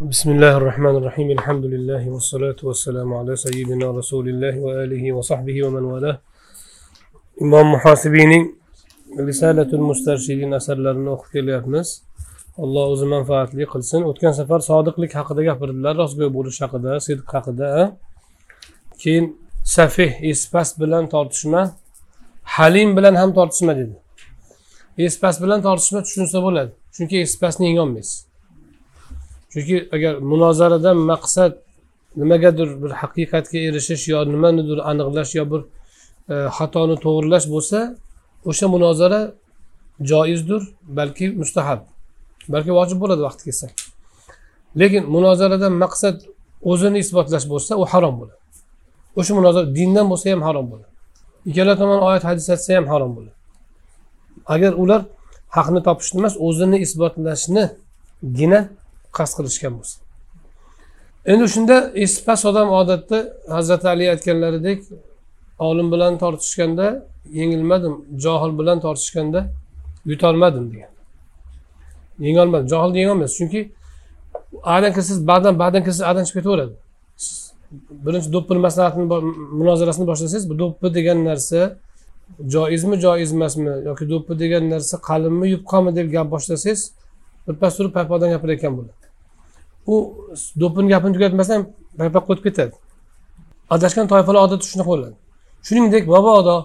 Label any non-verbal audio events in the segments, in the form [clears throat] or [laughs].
بسم الله الرحمن الرحيم الحمد لله والصلاة والسلام على سيدنا رسول الله وآله وصحبه ومن والاه imom muhosibiyning risalatul mustarshidin asarlarini o'qib kelyapmiz alloh o'zi manfaatli qilsin o'tgan safar sodiqlik haqida gapirdilar rostgo'y bo'lish haqida sidq haqida keyin safih espas bilan tortishma halim bilan ham tortishma dedi espas bilan tortishma tushunsa bo'ladi chunki espasni yengolmaysiz chunki agar munozaradan maqsad nimagadir bir haqiqatga erishish yo nimanidir aniqlash yo bir e, xatoni to'g'irlash bo'lsa o'sha munozara joizdir balki mustahab balki vojib bo'ladi vaqti kelsa. Lekin munozaradan maqsad o'zini isbotlash bo'lsa u harom bo'ladi. O'sha munozara dindan bo'lsa ham harom bo'ladi. Ikkala tomon oyat hadis aytsa ham harom bo'ladi. Agar ular haqni topishni emas o'zini isbotlashnigina qasd qilishgan bo'lsa endi shunda esipast odam odatda hazrati ali aytganlaridek olim bilan tortishganda yengilmadim johil bilan tortishganda yutolmadim degan. Yengolmadim johilni yengolmaysiz chunki adan kirsiz ba'dan ba'dan kirsiz adan chiqib ketaveradi. Birinchi do'ppini maslahatini munozarasini boshlasangiz bu do'ppi degan narsa joizmi joiz emasmi yoki do'ppi degan narsa qalinmi yupqami deb gap boshlasangiz birpas turib paypoqdan gapirayotgan bo'ladi. U do'ppini gapini tugatmasdan paypaq qo'yib ketadi. Adashgan toifalar odatda shunaqa bo'ladi. Shuningdek mabodo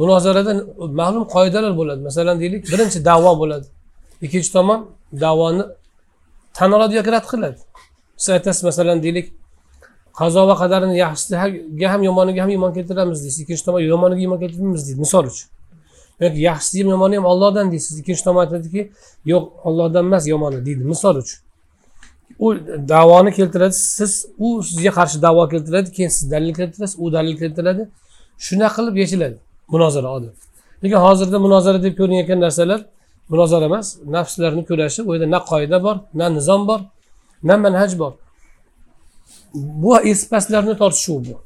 munozarada ma'lum qoidalar bo'ladi. Masalan deylik birinchi davo bo'ladi. Ikkinchi tomon davoni tan oladi yoki rad qiladi. Siz aytasiz masalan deylik qazo va qadarini yaxshisiga ham yomoniga ham iymon keltiramiz deysiz. Ikkinchi tomon yomoniga iymon keltirmaymiz deydi misol uchun. Yoki yaxshisi ham yomoni ham ollohdan deysiz. Ikkinchi tomon aytadiki yo'q ollohdan emas yomoni deydi misol uchun. U davoni keltiradi siz u sizga qarshi davo keltiradi keyin siz dalil keltirasiz u dalil keltiradi. Shunaqa qilib yechiladi munozara odat. Lekin hozirda munozara deb ko'rinayotgan narsalar munozara emas nafslarni kurashi u yerda na qoida bor na nizom bor na manhaj bor. Bu espaslarni tortishuv bu.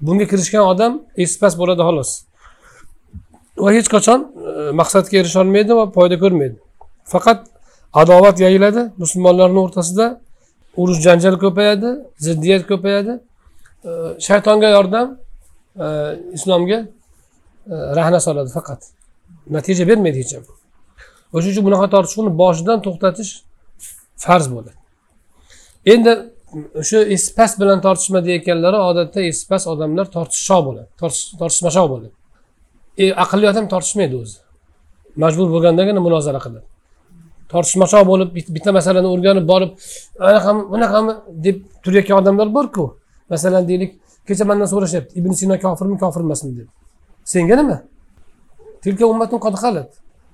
Bunga kirishgan odam espas bo'ladi xolos. Va hech qachon e, maqsadga maqsadga erisholmaydi va foyda ko'rmaydi. Faqat adovat yayiladi musulmonlarni o'rtasida urush janjal ko'payadi ziddiyat ko'payadi. E, shaytonga yordam e, islomga e, rahna soladi faqat. Natija bermaydi hech ham. O'shaning uchun bunaqa tortishuvni boshidan to'xtatish farz bo'ladi. Endi o'sha espas bilan tortishma deyayotganlari odatda espas odamlar tortishoq bo'ladi tortishmashoq bo'ladi. E, aqlli odam tortishmaydi o'zi. Majbur bo'lgandagina munozara qiladi. Tortishmashoq bo'lib bitta masalani o'rganib borib anaqami bunaqami deb turayotgan odamlar borku. Masalan deylik kecha mandan so'rashyapti ibn sino kofirmi kofir emasmi deb. Senga nima? Tilka ummatun qad xalat.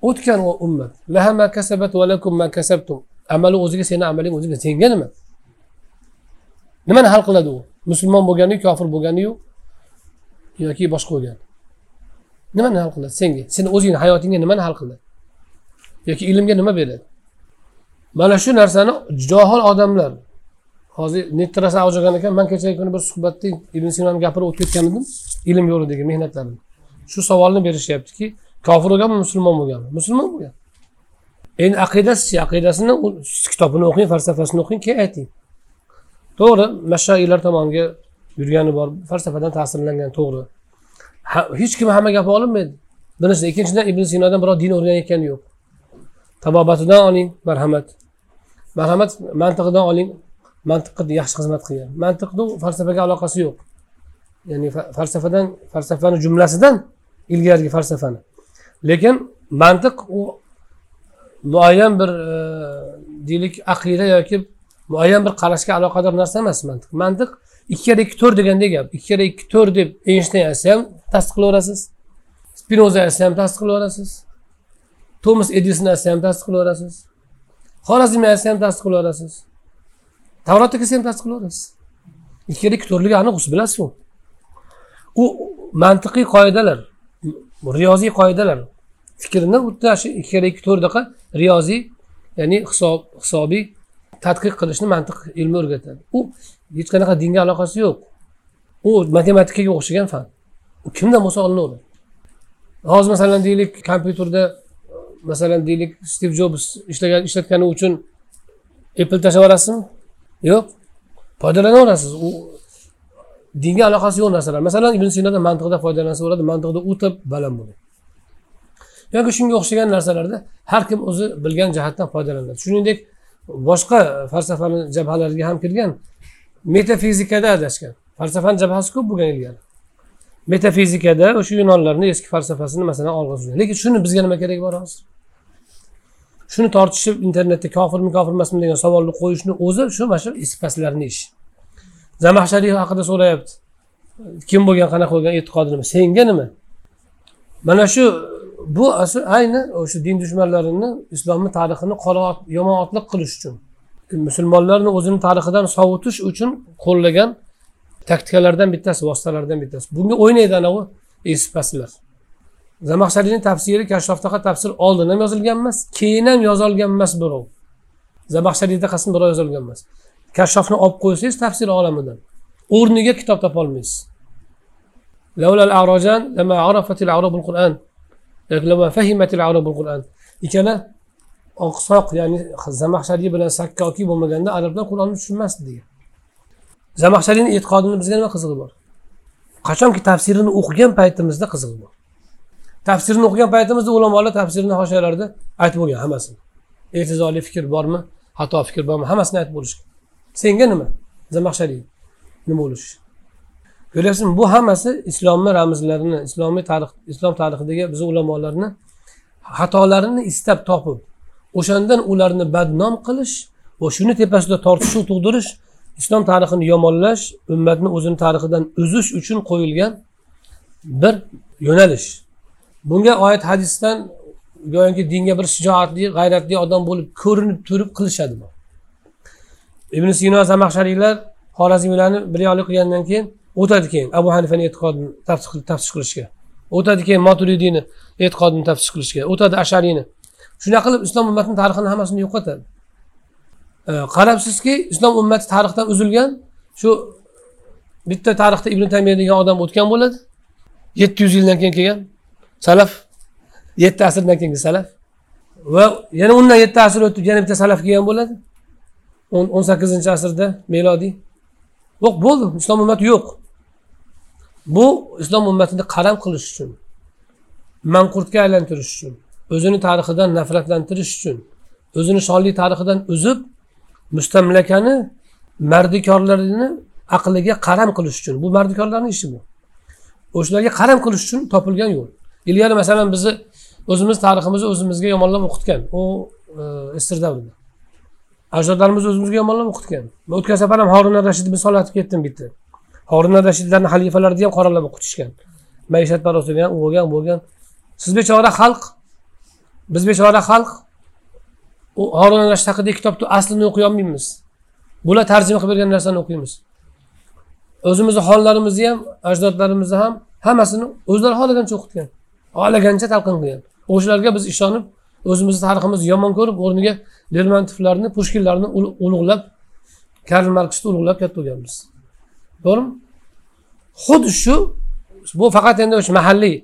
O'tgan ummat. Laha ma kasabat va lakum ma kasabtum. Amali o'ziga seni amaling o'ziga senga nima? Nimani hal qiladi u? Musulmon bo'lganiyu kofir bo'lganiyu yoki boshqa bo'lgani? Nimani hal qiladi senga? Seni o'zingni hayotingga nimani hal qiladi? Yoki ilmga nima beradi? Mana shu narsani johil odamlar hozir netda rosa olgan ekan man kechagi kuni bir suhbatda ibn sinoni gapirib o'tib ketgan edim ilm yo'lidagi mehnatlarini shu savolni berishyaptiki kofir bo'lganmi musulmon bo'lganmi? Musulmon bo'lgan. Endi aqidasichi aqidasini kitobini o'qing falsafasini o'qing keyin ayting. To'g'ri mashaiylar tomoniga yurgani bor falsafadan ta'sirlangan to'g'ri. Hech kim hamma gapni olinmaydi. Birinchidan ikkinchidan ibn sinodan birov din o'rganayotgani yo'q. Tabobatidan oling marhamat. Marhamat mantiqidan oling. Mantiqqa yaxshi xizmat qilgan. Mantiqni falsafaga aloqasi yo'q. Ya'ni falsafadan falsafani jumlasidan ilgarigi falsafani. Lekin mantiq u muayyan bir e, deylik aqida yoki muayyan bir qarashga aloqador narsa emas mantiq. Mantiq ikki karra ikki to'rt degandek gap. Ikki karra ikki to'rt deb eynshteyn aytsa ham tasdiqlayverasiz spinoza aytsa ham tasdiqlayverasiz tomas edison aytsa ham tasdiq qilaverasiz xorazmiy aytsa ham tasdiq qilaverasiz tavrotda kelsa ham tasdiq qilaverasiz ikkala ikki to'rtligi aniq siz bilasiz u mantiqiy qoidalar riyoziy qoidalar. Fikrni xuddi shu ikkala ikki to'rtdaqa riyoziy ya'ni hisob hisobiy tadqiq qilishni mantiq ilmi o'rgatadi. U hech qanaqa dinga aloqasi yo'q. U matematikaga o'xshagan fan. U kimdan bo'lsa olinaveradi hozir masalan deylik kompyuterda masalan deylik stiv jobs ishlagan ishlatgani uchun apple tashlab yuborasizmi yo'q. Foydalanaverasiz. U dinga aloqasi yo'q narsalar. Masalan ibn sinodan mantiqda foydalansa bo'ladi mantiqda o'ta baland bo'ladi. Yoki shunga o'xshagan narsalarda har kim o'zi bilgan jihatdan foydalanadi. Shuningdek boshqa falsafani jabhalariga ham kirgan metafizikada adashgan. Falsafani jabhasi ko'p bo'lgan ilgari. Metafizikada o'sha yunonlarni eski falsafasini masalan olg'a lekin shuni bizga nima keragi bor hozir? Shuni tortishib internetda kofirmi kofir emasmi degan savolni qo'yishni o'zi shu mana shu pastlarni ishi zamaxshariy haqida so'rayapti. Kim bo'lgan qanaqa bo'lgan e'tiqodi nima? Senga nima? Mana shu bu asl ayni o'sha din dushmanlarini islomni tarixini qora yomon otliq qilish uchun. Musulmonlarni o'zini tarixidan sovutish uchun qo'llagan taktikalardan bittasi vositalardan bittasi. Bunga o'ynaydi anavi eski pastlar zamaxshariyni tafsiri kashoftaqa tafsir oldin ham yozilgan emas keyin ham yozolgan emas birov. Zamaxshariyda qasm birov yozilgan emas. Kashofni olib qo'ysangiz tafsir olamidan. O'rniga kitob topolmaysiz ikkala oqsoq ya'ni zamaxshariy bilan sakkoki bo'lmaganda arablar qur'onni tushunmasdi degan. Zamaxshariyni e'tiqodini bizga nima qizig'i bor? Qachonki tafsirini o'qigan paytimizda qizig'i bor. Tafsirni o'qigan paytimizda ulamolar tafsirni hoshiyalarida aytib bo'lgan hammasini. E'tizoli fikr bormi xato fikr bormi hammasini aytib bo'lishgan. Senga nima? Zamaxshariy nima bo'lish ko'ryapsizmi? Bu hammasi islomni ramzlarini islomiy tarix islom tarixidagi bizni ulamolarni xatolarini istab topib o'shandan ularni badnom qilish va shuni tepasida tortishuv tug'dirish islom tarixini yomonlash ummatni o'zini tarixidan uzish uchun qo'yilgan bir yo'nalish. Bunga oid hadisdan go'yoki dinga bir shijoatli g'ayratli odam bo'lib ko'rinib turib qilishadi bu. Ibn sino zamaxshariylar xorazmiylarni bir yoqlik qilgandan keyin o'tadi keyin abu hanifani e'tiqodini taftish qilishga. O'tadi keyin moturidiyni e'tiqodini taftish qilishga. O'tadi ashariyni. Shunaqa qilib islom ummatini tarixini hammasini yo'qotadi. Qarabsizki islom ummati tarixdan uzilgan shu bitta tarixda ibn tamiya degan odam o'tgan bo'ladi. Yetti yuz yildan keyin kelgan. Salaf yetti asrdan keyingi salaf. Va yana undan yetti asr o'tib yana bitta salaf kelgan bo'ladi. O'n sakkizinchi asrda melodiy yo'q bo'ldi. Islom ummati yo'q. Bu islom ummatini qaram qilish uchun manqurtga aylantirish uchun o'zini tarixidan nafratlantirish uchun o'zini shonli tarixidan uzib mustamlakani mardikorlarini aqliga qaram qilish uchun. Bu mardikorlarni ishi bu. O'shalarga qaram qilish uchun topilgan yo'l. Ilgari masalan bizni o'zimiz tariximizni o'zimizga yomonlab o'qitgan. U e, isr davrida. Ajdodlarimiz o'zimizga yomonlab o'qitgan. Man o'tgan safar ham horin rashidni misol aytib ketdim bitta. Horin rashidlarni xalifalarni ham qoralab o'qitishgan. Maishatparostini ham u bo'lgan bu bo'lgan. Siz bechora xalq biz bechora xalq u horin rashid haqidagi kitobni aslini o'qiy olmaymiz. Bular tarjima qilib bergan narsani o'qiymiz. O'zimizni xonlarimizni ham ajdodlarimizni ham hammasini o'zlari xohlagancha o'qitgan. Xohlagancha talqin qilgan. O'shalarga biz ishonib o'zimizni tariximizni yomon ko'rib o'rniga lermontovlarni pushkinlarni ulug'lab karl marksni ulug'lab katta bo'lganmiz to'g'rimi? Xuddi shu bu faqat endi o'sha mahalliy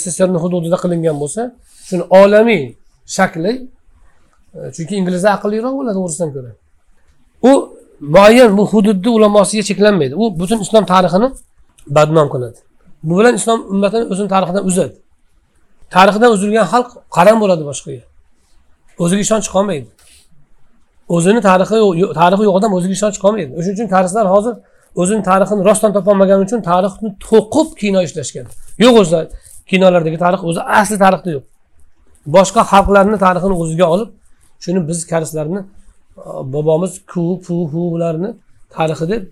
sssrni hududida qilingan bo'lsa shuni olamiy shakli e, chunki inglizlar aqlliroq bo'ladi o'risdan ko'ra. U muayyan bu hududni ulamosiga cheklanmaydi. U butun islom tarixini badnom qiladi. Bu bilan islom ummatini o'zini tarixidan uzadi tarixidan uzilgan xalq qaram bo'ladi boshqaga. O'ziga ishonch qolmaydi. O'zini tarixi tarixi yo'q odam o'ziga ishonch qolmaydi. O'shuning uchun tarixchilar hozir o'zini tarixini rostdan topolmagani uchun tarixni to'qib kino ishlashgan. Yo'q o'zida kinolardagi tarix o'zi asli tarixda yo'q. Boshqa xalqlarni tarixini o'ziga olib shuni biz karislarni bobomiz ku pu ularni tarixi deb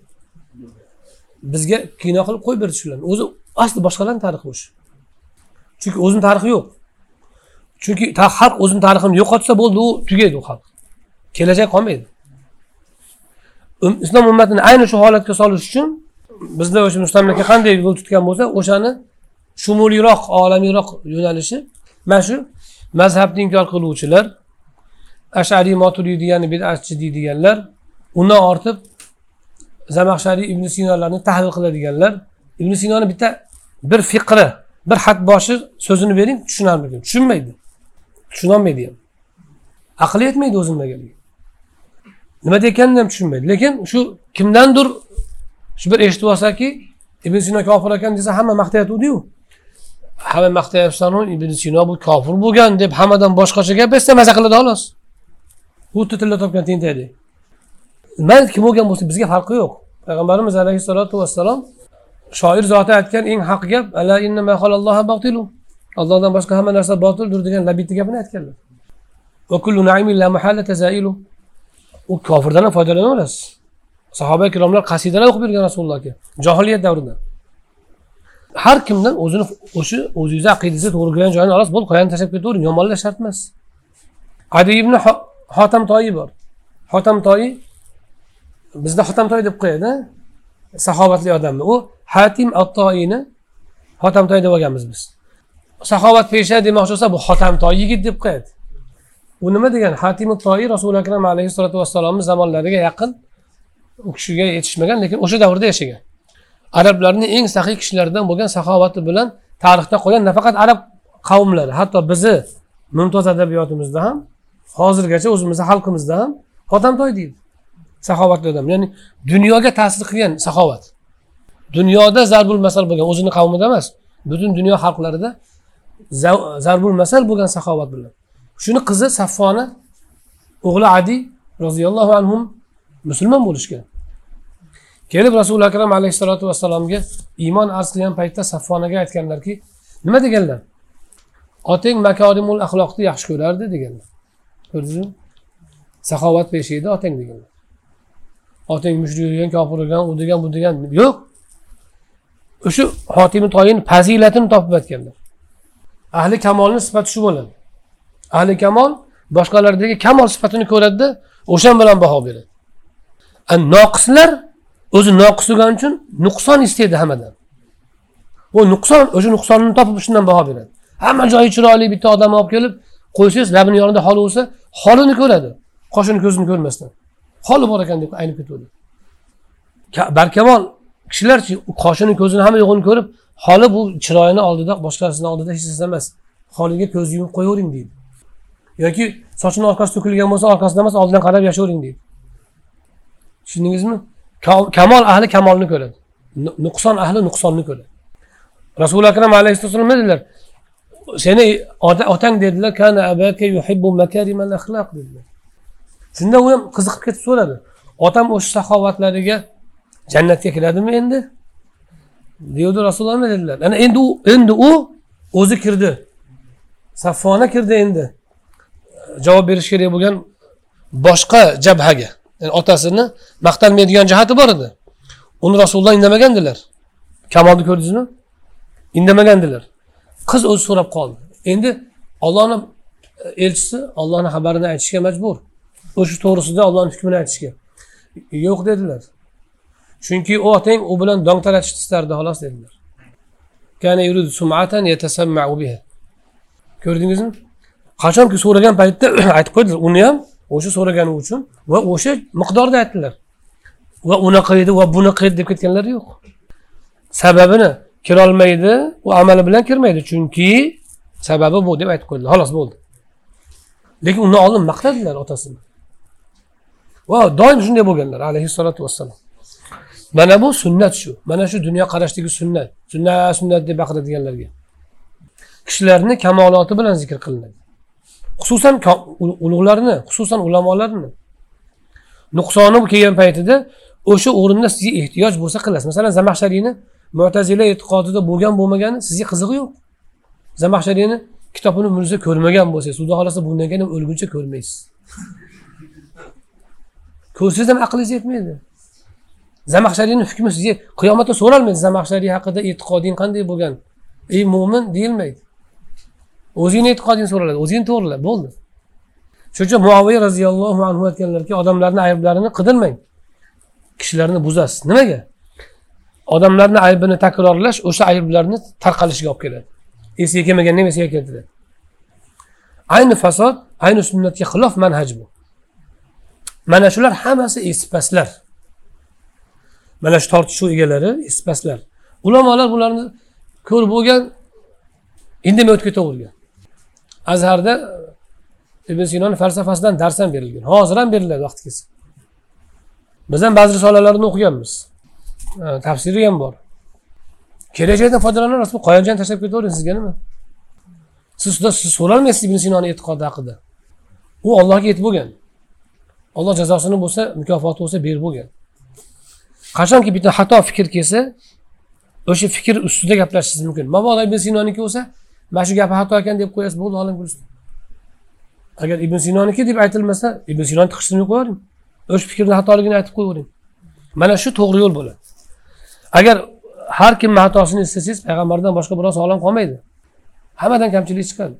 bizga kino qilib qo'yib berdi shularni. O'zi asli boshqalarni tarixi o'sha. Chunki o'zini tarixi yo'q. Chunki xalq o'zini tarixini yo'qotsa bo'ldi u tugaydi u xalq. Kelajak qolmaydi. Um, islom ummatini ayni shu holatga solish uchun bizda o'sha mustamlaka qanday yo'l tutgan bo'lsa o'shani shumuliyroq olamiyroq yo'nalishi mana shu mazhabni inkor qiluvchilar ashariy moturidiyani bidatchi deydiganlar undan ortib zamaxshariy ibn sinolarni tahlil qiladiganlar ibn sinoni bitta bir fiqri bir xat boshi so'zini bering tushunarmikin tushunmaydi. Tushunolmaydi ham. Aqli yetmaydi o'zini nimagaligi nima deyotganini ham tushunmaydi. Lekin shu kimdandir shu bir eshitib olsaki ibn sino kofir ekan desa hamma maqtayotgandiyu hamma maqtayapsanu ibn sino bu kofir bo'lgan deb hammadan boshqacha gap aytsa maza qiladi xolos. Xuddi tilla topgan tentakdek man kim bo'lgan bo'lsin bizga farqi yo'q. Payg'ambarimiz alayhissalotu vassalom shoir zoti aytgan eng haq gap allohdan boshqa hamma narsa botildir degan labidni gapini aytganlar. U kofirdan ham foydalanaverasiz sahoba ikromlar qasidalar o'qib bergan rasulullohga johiliyat davrida har kimdan o'zini o'sha o'zingizni aqidangizni to'g'ri kelgan joyini olasiz bo'ldi qoyani tashlab ketavering yomonlash shart emas. Adi ibn hotam toyi bor. Hotam toyi bizda hotam toy deb qo'yadi sahobatli odamni. U hatim attoiyni hotamtoy deb olganmiz biz. Saxovatpesha demoqchi bo'lsa bu hotamtoy yigit deb qo'yadi. U nima degani hatim toiy rasuli akram alayhissalotu vassalomni zamonlariga yaqin u kishiga yetishmagan lekin o'sha davrda yashagan. Arablarni eng saxiy kishilaridan bo'lgan saxovati bilan tarixda qolgan nafaqat arab qavmlari hatto bizni mumtoz adabiyotimizda ham hozirgacha o'zimizni xalqimizda ham hotamtoy deydi saxovatli odam. Ya'ni dunyoga ta'sir qilgan saxovat. Dunyoda zarbul masal bo'lgan o'zini qavmida emas butun dunyo xalqlarida zarbul masal bo'lgan saxovat bilan. Shuni qizi saffona o'g'li adi roziyallohu anhu musulmon bo'lishgan. Kelib rasuli akram alayhissalotu vassalomga iymon arz qilgan paytda saffonaga aytganlarki nima deganlar? Otang makorimul axloqni yaxshi ko'rardi deganlar. Ko'rdingizmi? Saxovat pesh edi otang deganlar. Otang mushrik degan kofir degan u degan bu degan yo'q. O'sha hotimi toyini fazilatini topib aytganlar ahli kamolni sifati shu bo'ladi. Ahli kamol boshqalardagi kamol sifatini ko'radida o'shan bilan baho beradi. Noqislar o'zi noqis bo'lgani uchun nuqson istaydi hammadan. U nuqson o'sha nuqsonni topib shundan baho beradi. Hamma joyi chiroyli bitta odamni olib kelib qo'ysangiz labini yonida holi bo'lsa holini ko'radi. Qoshini ko'zini ko'rmasdan. Holi bor ekan deb aynib ketaveradi barkamol kishilarchi qoshini ko'zini hamma yo'g'ini ko'rib holi bu chiroyini oldida boshqasini oldida hech narsa emas holiga ko'z yumib qo'yavering deydi. Yoki sochini orqasi to'kilgan bo'lsa orqasidan emas oldidan qarab yashayvering deydi. Tushundingizmi? Kamol ahli kamolni ko'radi. Nuqson ahli nuqsonni ko'radi. Rasuli akram alayhissalom nima dedilar? Seni otang dedilar kana abaka yuhibbu makarimal axloq dedilar. Shunda u ham qiziqib ketib so'radi. Otam o'sha saxovatlariga jannatga kiradimi endi? Deydi rasulullohni dedilar. Ana endi u endi u o'zi kirdi. Saffona kirdi endi. Javob berish kerak bo'lgan boshqa jabhaga. Yani otasini maqtalmaydigan jihati bor edi. Uni rasululloh indamagandilar. Kamolni ko'rdingizmi indamagandilar. Qiz o'zi so'rab qoldi. Endi ollohni elchisi ollohni xabarini aytishga majbur. O'sha to'g'risida ollohni hukmini aytishga. Yo'q dedilar. Chunki u otang u bilan dong taratishni istardi xolos dedilar. Ko'rdingizmi? Qachonki so'ragan paytda [clears throat] aytib qo'ydilar uni ham o'sha so'ragani uchun va o'sha miqdorda aytdilar. Va unaqa edi va bunaqa edi deb ketganlari yo'q. Sababini kirolmaydi u amali bilan kirmaydi chunki sababi bu deb aytib qo'ydilar. Xolos bo'ldi. Lekin undan oldin maqtadilar otasini. Va doim shunday bo'lganlar alayhissalotu vassalom mana bu sunnat shu. Mana shu dunyoqarashdagi sunnat. Sunnat sunnat deb baqiradiganlarga. Kishilarni kamoloti bilan zikr qilinadi. Xususan ulug'larni xususan ulamolarni. Nuqsoni kelgan paytida o'sha o'rinda sizga ehtiyoj bo'lsa qilasiz. Masalan zamaxshariyni mo'tazila e'tiqodida bo'lgan bo'lmagani sizga qizig'i yo'q. Zamaxshariyni kitobini umringizda ko'rmagan bo'lsangiz xudo xohlasa bundan keyin o'lguncha ko'rmaysiz. Ko'rsangiz ham aqlingiz yetmaydi. Zamaxshariyni hukmi sizga qiyomatda so'ralmaydi. Zamaxshariy haqida e'tiqoding qanday bo'lgan? Ey mo'min deyilmaydi. O'zingni e'tiqoding so'raladi. O'zingni to'g'rila bo'ldi. Shuning uchun muaviy roziyallohu anhu aytganlarki odamlarni ayblarini qidirmang. Kishilarni buzasiz. Nimaga? Odamlarni aybini takrorlash o'sha ayblarni tarqalishiga olib keladi. Esiga kelmaganni ham esiga keltiradi ayni fasod ayni sunnatga xilof manhaj bu. Mana shular hammasi espaslar mana shu tortishuv egalari espaslar ulamolar bularni ko'rib bo'lgan indamay o'tib ketavergan azharda ibn sinoni falsafasidan dars ham berilgan. Hozir ham beriladi vaqti kelsa. Biz ham ba'zi risolalarni o'qiganmiz. Tafsiri ham bor. Kelajakdan joydan rasmi qoyiljon tashlab ketavering sizga nima? Siz siz so'ralmaysiz ibn sinoni e'tiqodi haqida. U ollohga yetib bo'lgan. Olloh jazosini bo'lsa mukofoti bo'lsa berib bo'lgan. Qachonki bitta xato fikr kelsa o'sha fikr ustida gaplashishingiz mumkin. Mabodo ibn sinoniki bo'lsa mana shu gapi xato ekan deb qo'yasiz bo'ldi olam agar ibn sinoniki deb aytilmasa ibn sinoni tiqishtirmay qo'yavering. O'sha fikrni xatoligini aytib qo'yavering. Mana shu to'g'ri yo'l bo'ladi. Agar har kimni xatosini istasangiz payg'ambardan boshqa birov sog'lom qolmaydi. Hammadan kamchilik chiqadi.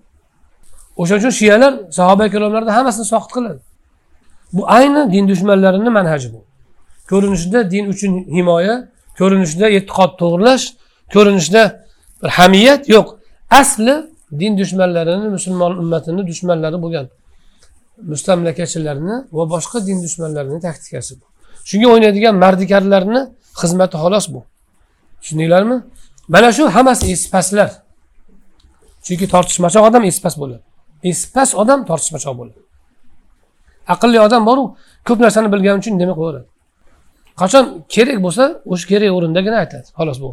O'shaning uchun shiyalar sahoba ikromlarni hammasini soqit qiladi. Bu ayni din dushmanlarini manhaji bu. Ko'rinishida din uchun himoya ko'rinishida e'tiqod to'g'irlash ko'rinishda bir hamiyat yo'q. Asli din dushmanlarini musulmon ummatini dushmanlari bo'lgan mustamlakachilarni va boshqa din dushmanlarini taktikasi bu. Shunga o'ynaydigan mardikorlarni xizmati xolos bu. Tushundinglarmi? Mana shu hammasi espaslar chunki tortishmachoq odam espas bo'ladi. Espas odam tortishmachoq bo'ladi. Aqlli odam boru ko'p narsani bilgani uchun indamay qo'yaveradi qachon kerak bo'lsa o'sha kerak o'rindagina aytadi. Xolos bu.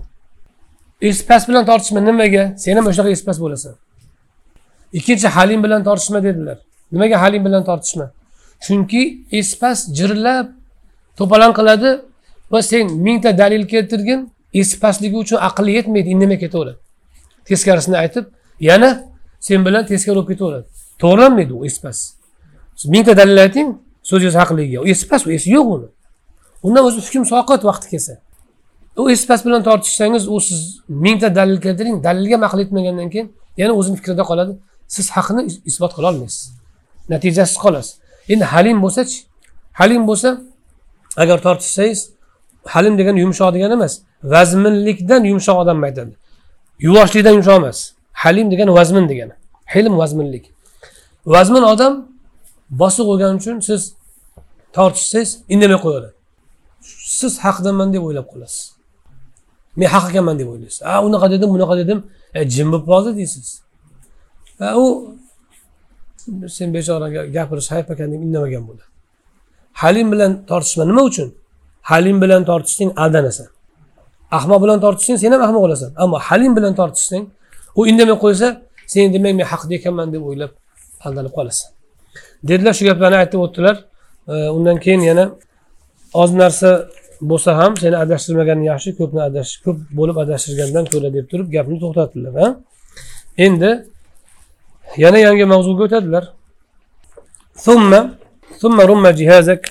Espas bilan tortishma nimaga? Sen ham o'shanaqa espas bo'lasan. Ikkinchi halim bilan tortishma dedilar. Nimaga halim bilan tortishma? Chunki espas jirlab jirillab to'polon qiladi va sen mingta dalil keltirgin espasligi uchun aqli yetmaydi indamay ketaveradi. Teskarisini aytib yana sen bilan teskari bo'lib ketaveradi. To'g'rilanmaydi u espas. Mingta dalil ayting so'zingiz haqligiga u espas u esi yo'q uni. Undan o'zi hukm soqit vaqti kelsa. U espas bilan tortishsangiz u siz mingta dalil keltiring. Dalilga aql etmagandan keyin yana o'zini fikrida qoladi. Siz haqni isbot qila olmaysiz. Natijasiz qolasiz. Endi halim bo'lsachi? Halim bo'lsa agar tortishsangiz halim degani yumshoq degani emas vazminlikdan yumshoq odamni aytadi yuvoshlikdan yumshoq emas. Halim degani vazmin degani. Hilm vazminlik. Vazmin odam bosiq bo'lgani uchun siz tortishsangiz indamay qo'yadi. Siz haqdaman deb o'ylab qolasiz. Men haq ekanman deb o'ylaysiz. A unaqa dedim bunaqa dedim. E, jim bo'lib qoldi deysiz. U sen bechora gapirish hayf ekan deb indamagan bo'ladi halim bilan tortishma nima uchun? Halim bilan tortishsang aldanasan. Ahmoq bilan tortishsang sen ham ahmoq bo'lasan ammo halim bilan tortishsang u indamay qo'ysa sen demak men haqda ekanman deb o'ylab aldanib qolasan. Dedilar shu gaplarni aytib o'tdilar. E, undan keyin yana oz narsa bo'lsa ham seni adashtirmaganing yaxshi ko'pni adash ko'p bo'lib adashtirgandan ko'ra deb turib gapni to'xtatdilar ha? Endi yana yangi mavzuga o'tadilar. Summa summa rumma jihazak.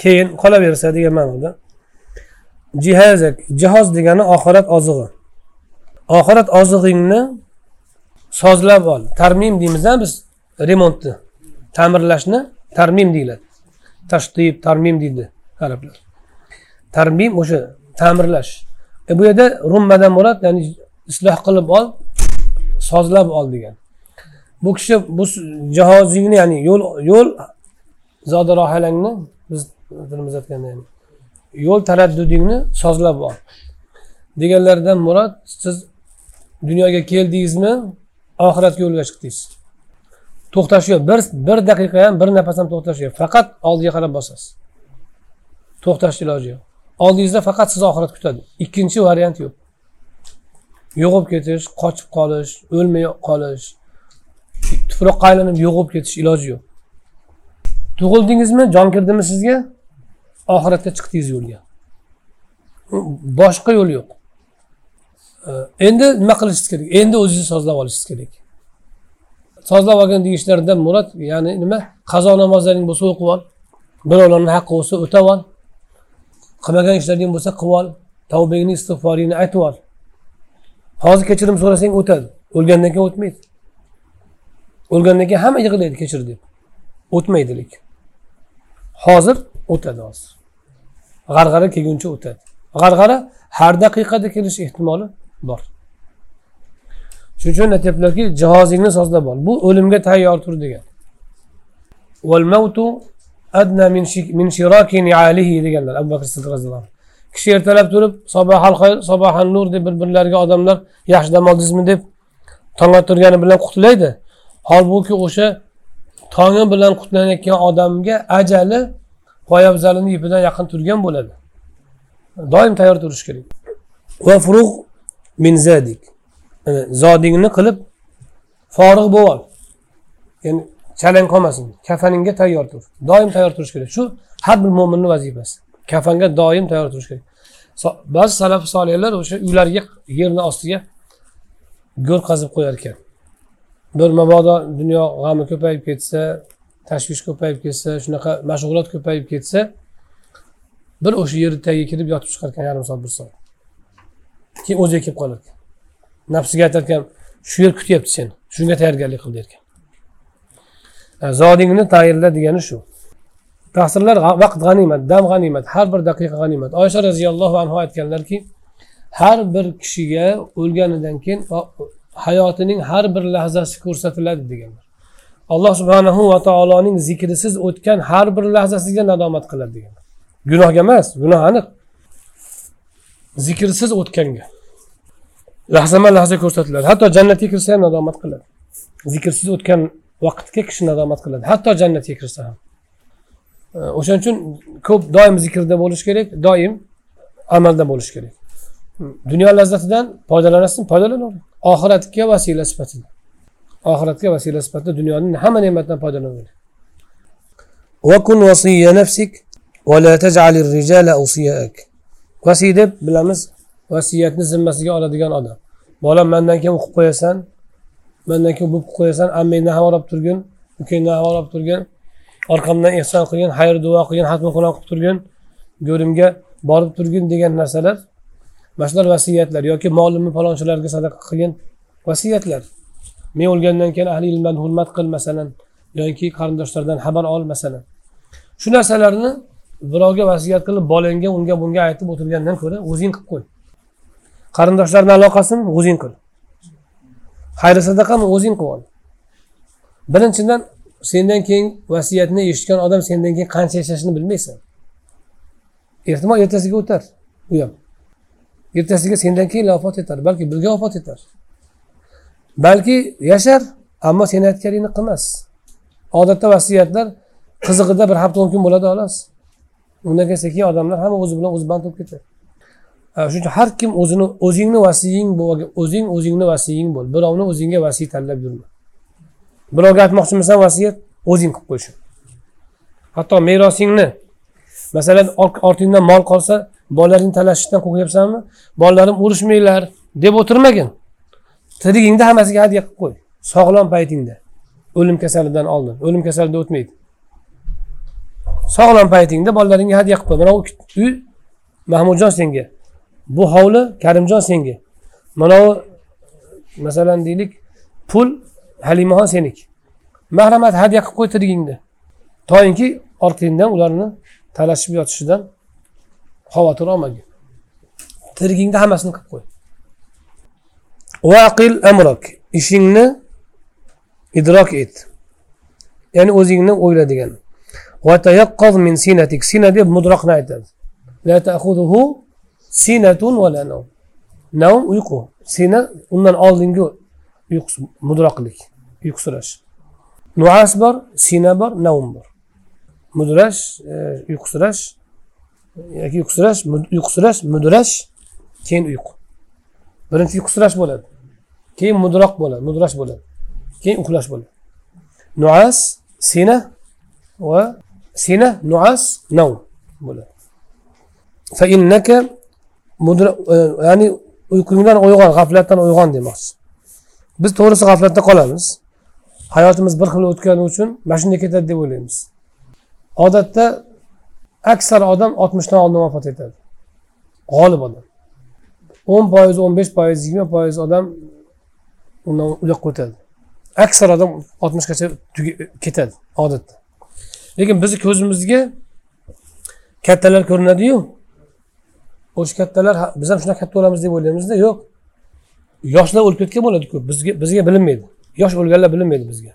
Keyin qolaversa degan ma'noda. Jihazak jihoz degani oxirat ozig'i. Oxirat ozig'ingni sozlab ol. Tarmim deymiz biz remontni. Ta'mirlashni tarmim deyiladi. Tashdib tarmim deydi. Arablar. Tarmim o'sha ta'mirlash. E bu yerda rummadan murod ya'ni isloh qilib ol sozlab ol degan. Bu kishi bu jihozingni ya'ni yo'l yo'l zoda rohalangni biz tilimiz aytganda ya'ni yo'l taraddudingni sozlab ol. Deganlaridan murod siz dunyoga keldingizmi oxiratga yo'lga chiqdingiz. To'xtash yo'q bir bir daqiqa ham bir nafas ham to'xtash yo'q faqat oldiga qarab bosasiz. To'xtashni iloji yo'q. Oldingizda faqat sizni oxirat kutadi. Ikkinchi variant yo'q. Yo'g'ib ketish qochib qolish o'lmay qolish tuproqqa aylanib yo'g'ib ketish iloji yo'q. Tug'ildingizmi jon kirdimi sizga? Oxiratga chiqdingiz yo'lga. Boshqa yo'l yo'q. Endi nima qilishingiz kerak? Endi o'zingizni sozlab olishingiz kerak. Sozlab olgan deyishlaridan murod ya'ni nima? Qazo namozlaring bo'lsa o'qib ol. Birovlarni haqqi bo'lsa o'tab ol. Qilmagan ishlaring bo'lsa qilib ol tavbangni istig'foringni aytib ol. Hozir kechirim so'rasang o'tadi. O'lgandan keyin o'tmaydi. O'lgandan keyin hamma yig'laydi kechir deb. O'tmaydi lekin. Hozir o'tadi hozir. G'arg'ara kelguncha o'tadi. G'arg'ara har daqiqada kelish ehtimoli bor. Shuning uchun aytyaptilarki jihozingni sozlab ol. Bu o'limga tayyor tur degan. Deganlar abu bakr siddiq roziyallohu anhu kishi ertalab turib sobahan xayr sobahan nur deb bir birlariga odamlar yaxshi dam oldingizmi deb tongga turgani bilan qutlaydi holbuki o'sha tongi bilan qutlanayotgan odamga ajali poyabzalini ipidan yaqin turgan bo'ladi doim tayyor turish kerak va furuq min zadik zodingni qilib forig' bo'lib ol ya'ni chalang qolmasin. Kafaningga tayyor tur. Doim tayyor turish kerak. Shu har bir mo'minni vazifasi. Kafanga doim tayyor turish kerak. Ba'zi salaf solihlar o'sha uylariga yerni ostiga go'r qazib qo'yar ekan bir mabodo dunyo g'ami ko'payib ketsa tashvish ko'payib ketsa shunaqa mashg'ulot ko'payib ketsa bir o'sha yerni tagiga kirib yotib chiqar ekan yarim soat bir soat. Keyin o'ziga kelib qolar ekan nafsiga aytar ekan shu yer kutyapti seni shunga tayyorgarlik qil derkan. Zodingni tayyorla degani shu. Ta'sirlar vaqt g'animat dam g'animat har bir daqiqa g'animat. Oysha roziyallohu anhu aytganlarki har bir kishiga o'lganidan keyin hayotining har bir lahzasi ko'rsatiladi deganlar. Alloh subhanahu va taoloning zikrisiz o'tgan har bir lahzasiga nadomat qiladi deganlar. Gunohga emas gunoh aniq. Zikrsiz o'tganga. Lahzama lahza ko'rsatiladi. Hatto jannatga kirsa ham nadomat qiladi. Zikrsiz o'tgan vaqtga kishi nadomat qiladi. Hatto jannatga kirsa ham. O'shaning uchun ko'p doim zikrda bo'lish kerak doim amalda bo'lish kerak. Dunyo lazzatidan foydalanasizmi? Foydalanavering oxiratga vasila sifatida. Oxiratga vasila sifatida dunyoning hamma ne'matidan foydalanaver vasiy deb bilamiz vasiyatni zimmasiga oladigan odam. Bolam mandan keyin o'qib qo'yasan mandan keyin bo'lib qo'yasan ammangdan ham olib turgin ukangdan ham olib turgin orqamdan ehson qilgin xayr duo qilgin hatmi quron qilib turgin go'rimga borib turgin degan narsalar mana shular vasiyatlar yoki molimni palonchilarga sadaqa qilgin vasiyatlar. Men o'lgandan keyin ahli ilmdan hurmat qil masalan yoki qarindoshlardan xabar ol masalan. Shu narsalarni birovga vasiyat qilib bolangga unga bunga aytib o'tirgandan ko'ra o'zing qilib qo'y. Qarindoshlarni aloqasini o'zing qil. Xayri sadaqani o'zing qilib ol birinchidan sendan keyin vasiyatni eshitgan odam sendan keyin qancha yashashini bilmaysan. Ehtimol ertasiga o'tar u ham. Ertasiga sendan keyin vafot etar balki birga vafot etar. Balki yashar ammo sen aytganingni qilmas. Odatda vasiyatlar qizig'ida bir hafta o'n kun bo'ladi xolos. Undan keyin sekin odamlar hamma o'zi bilan o'zi band bo'lib ketadi. Shuning uchun har kim o'zini o'zingni vasiying o'zing o'zingni vasiying bo'l. Birovni o'zingga vasiy tanlab yurma. Birovga aytmoqchimisan vasiyat o'zing qilib qo'y hatto merosingni masalan ortingdan mol qolsa bolalaringni talashishdan qo'rqyapsanmi? Bolalarim urushmanglar deb o'tirmagin. Tirigingda hammasiga hadya qilib qo'y. Sog'lom paytingda. O'lim kasalidan oldin. O'lim kasalida o'tmaydi. Sog'lom paytingda bolalaringga hadya qilib qo'y. Mana uy mahmudjon senga bu hovli karimjon senga. Mana masalan deylik pul halimaxon seniki mahramat hadya qilib qo'y tirigingda toinki orqangdan ularni talashib yotishidan xavotir olmagin. Tirigingda hammasini qilib qo'y. Vaqil amrok. Ishingni idrok et. Ya'ni o'zingni o'yla degani min sinatik. Sina deb mudroqni aytadi. La sinatun va la navm uyqu. Sina undan oldingi uyqusi mudroqlik uyqusirash. Nuas bor sina bor navm bor. Mudrash e, uyqusirash yoki uyqusirash uyqusirash mudrash keyin uyqu. Birinchi uyqusirash bo'ladi. Keyin mudroq bo'ladi mudrash bo'ladi. Keyin uxlash bo'ladi. Nuas sina va sina nuas navm bo'ladi. E, ya'ni uyqungdan uyg'on g'aflatdan uyg'on demoqchi. Biz to'g'risi g'aflatda qolamiz. Hayotimiz bir xil o'tgani uchun mana shunday ketadi deb o'ylaymiz. Odatda aksar odam oltmishdan oldin vafot etadi. G'olib odam. o'n foiz o'n besh foiz yigirma foiz odam undan u o'tadi. Aksar odam oltmishgacha ketadi odatda. Lekin bizni ko'zimizga kattalar ko'rinadiyu o'sha kattalar biz ham shunaqa katta bo'lamiz deb o'ylaymizda yo'q. Yoshlar o'lib ketgan bo'ladiku bizga bizga bilinmaydi. Yosh o'lganlar bilinmaydi bizga.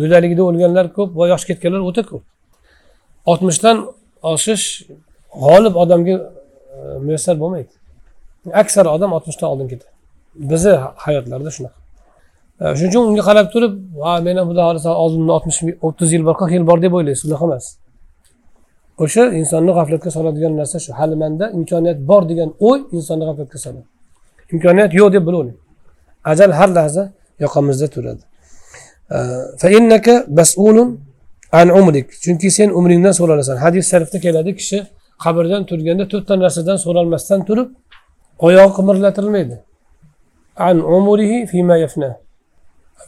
Go'zalligida o'lganlar ko'p va yosh ketganlar o'ta ko'p. Oltmishdan oshish g'olib odamga e, muyassar bo'lmaydi. Aksar odam oltmishdan oldin ketadi. Bizni hayotlarda shunaqa. E, shuning uchun unga qarab turib ha men ham xudo xohlasa oldimda oltmish o'ttiz yil bor qirq yil bor deb o'ylaysiz unaqa emas. O'sha insonni g'aflatga soladigan narsa shu. Hali manda imkoniyat bor degan o'y insonni g'aflatga soladi. Imkoniyat yo'q deb bilavering ajal har lahza yoqamizda turadi. Chunki sen umringdan so'ralasan. Hadis sharifda keladi kishi qabrdan turganda to'rtta narsadan so'ralmasdan turib oyog'i qimirlatilmaydi. An umrihi fima yafna.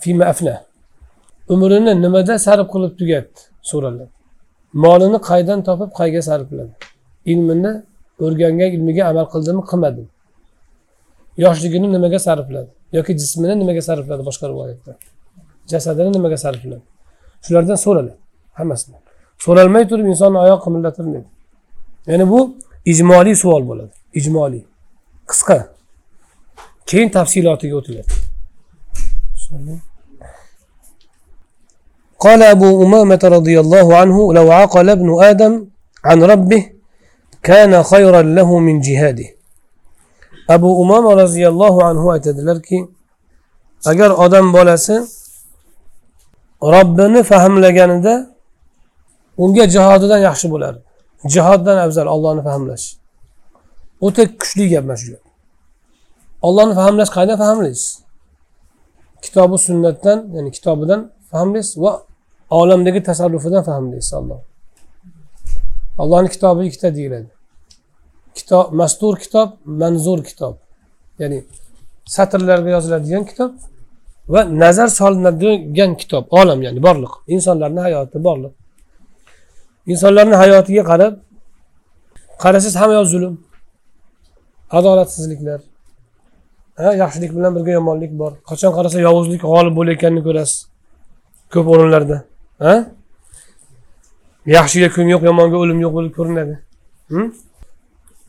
Fima afna. Umrini nimada sarf qilib tugatdi so'raladi. Molini qaydan topib qayga sarfladi ilmini o'rgangan ilmiga amal qildimi qilmadimi yoshligini nimaga sarfladi yoki jismini nimaga sarfladi boshqa rivoyatda? Jasadini nimaga sarfladi shulardan so'raladi hammasidan so'ralmay turib insonni oyoq qimillatilmaydi ya'ni bu ijmoliy savol bo'ladi ijmoliy. Qisqa. Keyin tafsilotiga o'tiladi. قال أبو أمامة رضي الله عنه لو عقل ابن آدم عن ربه كان خيرا له من جهاده أبو أمامة رضي الله عنه aytadilarki agar odam bolasi robbini fahmlaganida unga jihodidan yaxshi bo'lardi jihoddan afzal ollohni fahmlash o'ta kuchli gap mana shu gap ollohni fahmlash qayerdan fahmlaysiz kitobi sunnatdan ya'ni kitobidan fahmlaysiz va olamdagi tasarrufidan fahmlaysiz alloh. Allohni kitobi ikkita deyiladi. Kitob mastur kitob manzur kitob. Ya'ni satrlarga yoziladigan kitob va nazar solinadigan kitob olam ya'ni borliq. Insonlarni hayoti borliq. Insonlarni hayotiga qarab qarasangiz hamma yoq zulm adolatsizliklar yaxshilik bilan birga yomonlik bor. Qachon qarasa yovuzlik g'olib bo'layotganini ko'rasiz ko'p o'rinlarda. Yaxshiga kun yo'q yomonga o'lim yo'q bo'lib ko'rinadi.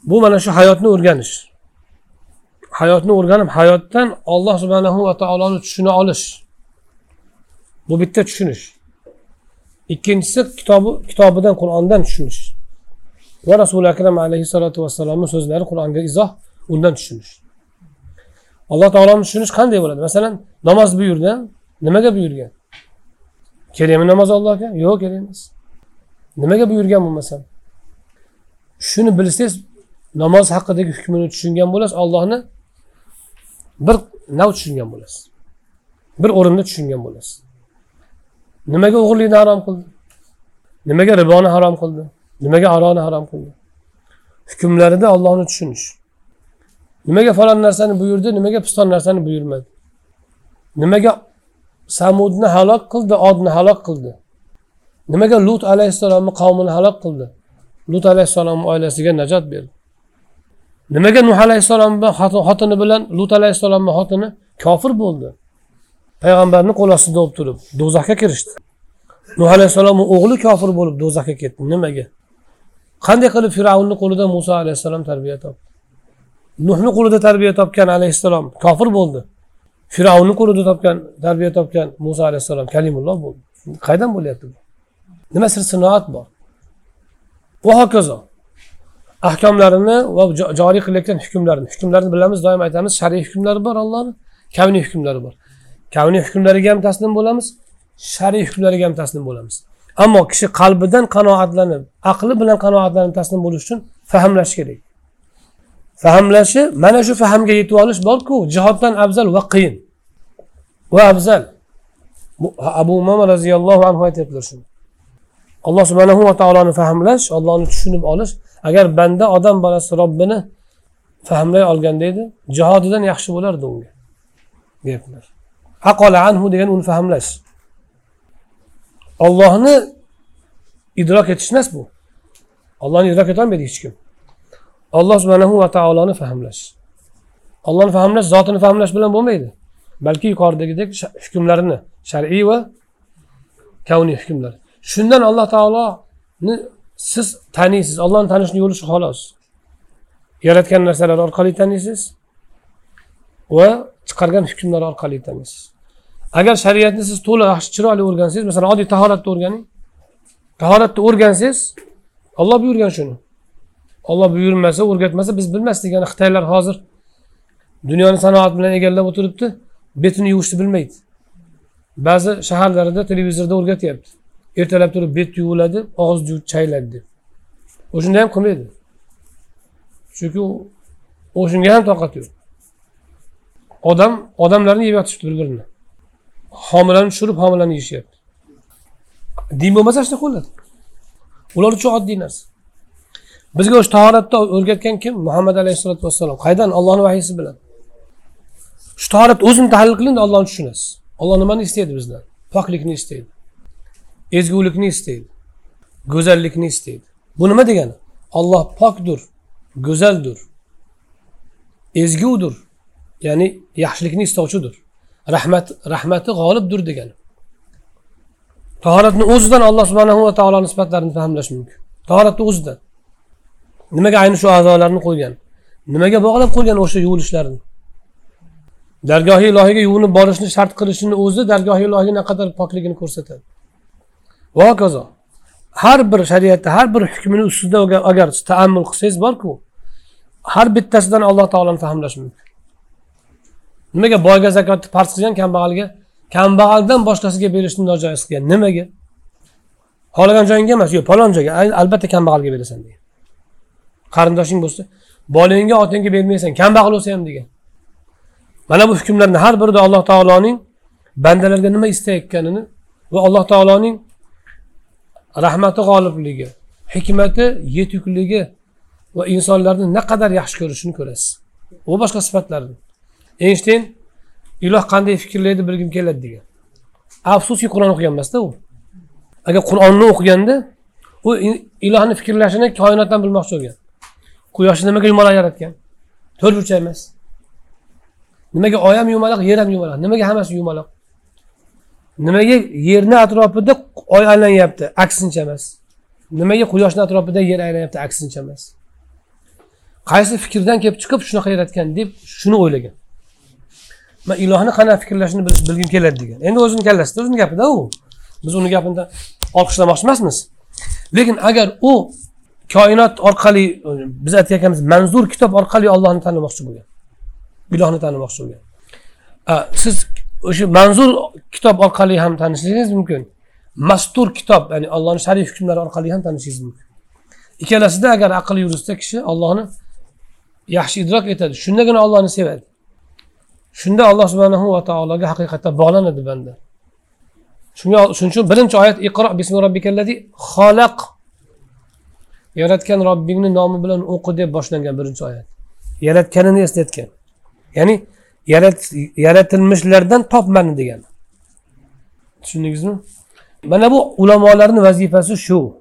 Bu mana shu hayotni o'rganish. Hayotni o'rganib hayotdan olloh subhanahu va taoloni tushuna olish. Bu bitta tushunish. Ikkinchisi kitobi kitobidan qur'ondan tushunish. Va rasuli akram alayhissalotu vassalomni so'zlari qur'onga izoh undan tushunish. Alloh taoloni tushunish qanday bo'ladi? Masalan namoz buyurdi nimaga buyurgan? Kerakmi namoz allohga? Yo'q kerak emas. Nimaga buyurgan bo'lmasam shuni bilsangiz namoz haqidagi hukmini tushungan bo'lasiz ollohni bir nav tushungan bo'lasiz. Bir o'rinda tushungan bo'lasiz. Nimaga o'g'irlikni harom qildi? Nimaga riboni harom qildi? Nimaga aroni harom qildi? Hukmlarida ollohni tushunish. Nimaga falon narsani buyurdi nimaga piston narsani buyurmadi? Nimaga samudni halok qildi odni halok qildi. Nimaga lut alayhissalomni qavmini halok qildi? Lut alayhissalomni oilasiga najot berdi. Nimaga nuh alayhissalomni xotini bilan lut alayhissalomni xotini kofir bo'ldi? Payg'ambarni qo'l ostida bo'lib turib do'zaxga kirishdi. Nuh alayhissalomni o'g'li kofir bo'lib do'zaxga ketdi. Nimaga? Qanday qilib fir'avnni qo'lida muso alayhissalom tarbiya topdi? Nuhni qo'lida tarbiya topgan alayhissalom kofir bo'ldi. Fir'avnni qo'lida topgan tarbiya topgan muso alayhissalom kalimulloh bo'ldi. Qayerdan bo'lyapti bu? Nima sir sinoat bor? Va hokazo. Ahkomlarini va joriy qilayotgan hukmlarini hukmlarni bilamiz doim aytamiz shariy hukmlari bor allohni kavniy hukmlari bor. Kavniy hukmlariga ham taslim bo'lamiz shariy hukmlariga ham taslim bo'lamiz. Ammo kishi qalbidan qanoatlanib aqli bilan qanoatlanib taslim bo'lish uchun fahmlash kerak. Fahmlashi mana shu fahmga yetib olish borku jihoddan afzal va qiyin. Va afzal. Abu umama roziyallohu anhu aytyaptilar shuni alloh subhanahu va taoloni fahmlash ollohni tushunib olish agar banda odam bolasi robbini fahmlay olganda edi jihodidan yaxshi bo'lardi unga. Deyaptilar aqola anhu degan uni fahmlash ollohni idrok etish emas bu. Ollohni idrok etolmaydi hech kim. Alloh subhanahu va taoloni fahmlash ollohni fahmlash zotini fahmlash bilan bo'lmaydi. Balki yuqoridagidek hukmlarini shar'iy va kavniy hukmlar. Shundan alloh taoloni siz taniysiz ollohni tanishni yo'li shu xolos. Yaratgan narsalar orqali taniysiz va chiqargan hukmlar orqali taniysiz. Agar shariatni siz to'liq yaxshi chiroyli o'rgansangiz masalan oddiy tahoratni o'rganing. Tahoratni o'rgansangiz olloh buyurgan shuni. Olloh buyurmasa o'rgatmasa biz bilmasdik. Ya'ni xitoylar hozir dunyoni sanoat bilan egallab o'tiribdi. Betini yuvishni bilmaydi. Ba'zi shaharlarda televizorda o'rgatyapti. Ertalab turib bet yuviladi og'iz chayiladi deb. O'shanda ham qilmaydi. Chunki o'shanga ham toqati yo'q. Odam odamlarni yeb yotishibdi bir birini homilani tushirib homilani yeyishyapti. Din bo'lmasa shunaqa bo'ladi. Ular uchun oddiy narsa. Bizga o'sha tahoratda o'rgatgan kim? Muhammad alayhissalotu vassalom. Qaydan? Ollohni vahiysi bilan. Shu tahoratni o'zini tahlil qiling ollohni tushunasiz olloh nimani istaydi bizdan poklikni istaydi ezgulikni istaydi go'zallikni istaydi bu nima degani olloh pokdir go'zaldir ezgudir ya'ni yaxshilikni istovchidir rahmat rahmati g'olibdir degani tahoratni o'zidan alloh subhanahu va taolo sifatlarini fahmlash mumkin tahoratni o'zidan nimaga ayni shu a'zolarni qo'ygan nimaga bog'lab qo'ygan o'sha yuvilishlarni dargohi ilohiyga yuvinib borishni shart qilishini o'zi dargohi ilohiyga naqadar pokligini ko'rsatadi. Va hokazo har bir shariatda har bir hukmini ustida agar taammul qilsangiz borku har bittasidan alloh taoloni fahmlash mumkin. Nimaga boyga zakotni farz qilgan kambag'alga kambag'aldan boshqasiga berishni nojoiz qilgan nimaga? Xohlagan joyingga emas yo'q palon joyga albatta kambag'alga berasan degan. Qarindoshing bo'lsa bolangga otangga bermaysan kambag'al bo'lsa ham degan. Mana bu hukmlarni har birida alloh taoloning bandalarga nima istayotganini va alloh taoloning rahmati g'olibligi hikmati yetukligi va insonlarni naqadar yaxshi ko'rishini ko'rasiz. Va boshqa sifatlarni eynshteyn iloh qanday fikrlaydi bilgim keladi degan. Afsuski qur'on o'qigan emasda u. Agar qur'onni o'qiganda u ilohni fikrlashini koinotdan bilmoqchi bo'lgan. Quyoshni nimaga yumaloq yaratgan? To'rt burchak emas. Nimaga oy ham yumaloq yer ham yumaloq nimaga hammasi yumaloq? Nimaga yerni atrofida oy aylanyapti aksincha emas. Nimaga quyoshni atrofida yer aylanyapti aksincha emas. Qaysi fikrdan kelib chiqib shunaqa yaratgan deb shuni o'ylagan. Man ilohni qanaqa fikrlashini bilgim keladi degan. Endi o'zini kallasida o'zini gapida u biz uni gapini olqishlamoqchi emasmiz lekin agar u koinot orqali biz aytayotganimiz manzur kitob orqali ollohni tanimoqchi bo'lgan. Gunohni tanimoqchi bo'lgan siz o'sha manzur kitob orqali ham tanishishingiz mumkin. Mastur kitob ya'ni allohni sharif hukmlari orqali ham tanishingiz mumkin. Ikkalasida agar aql yuritsa kishi ollohni yaxshi idrok etadi. Shundagina ollohni sevadi. Shunda alloh subhanahu va taologa haqiqatdan bog'lanadi banda. Shunga shuning uchun birinchi oyat iqro bismi robbikallazi xalaq yaratgan robbingni nomi bilan o'qi deb boshlangan birinchi oyat. Yaratganini eslatgan. Ya'ni yaratilmishlardan topmadi degani tushundingizmi? Mana bu ulamolarni vazifasi shu.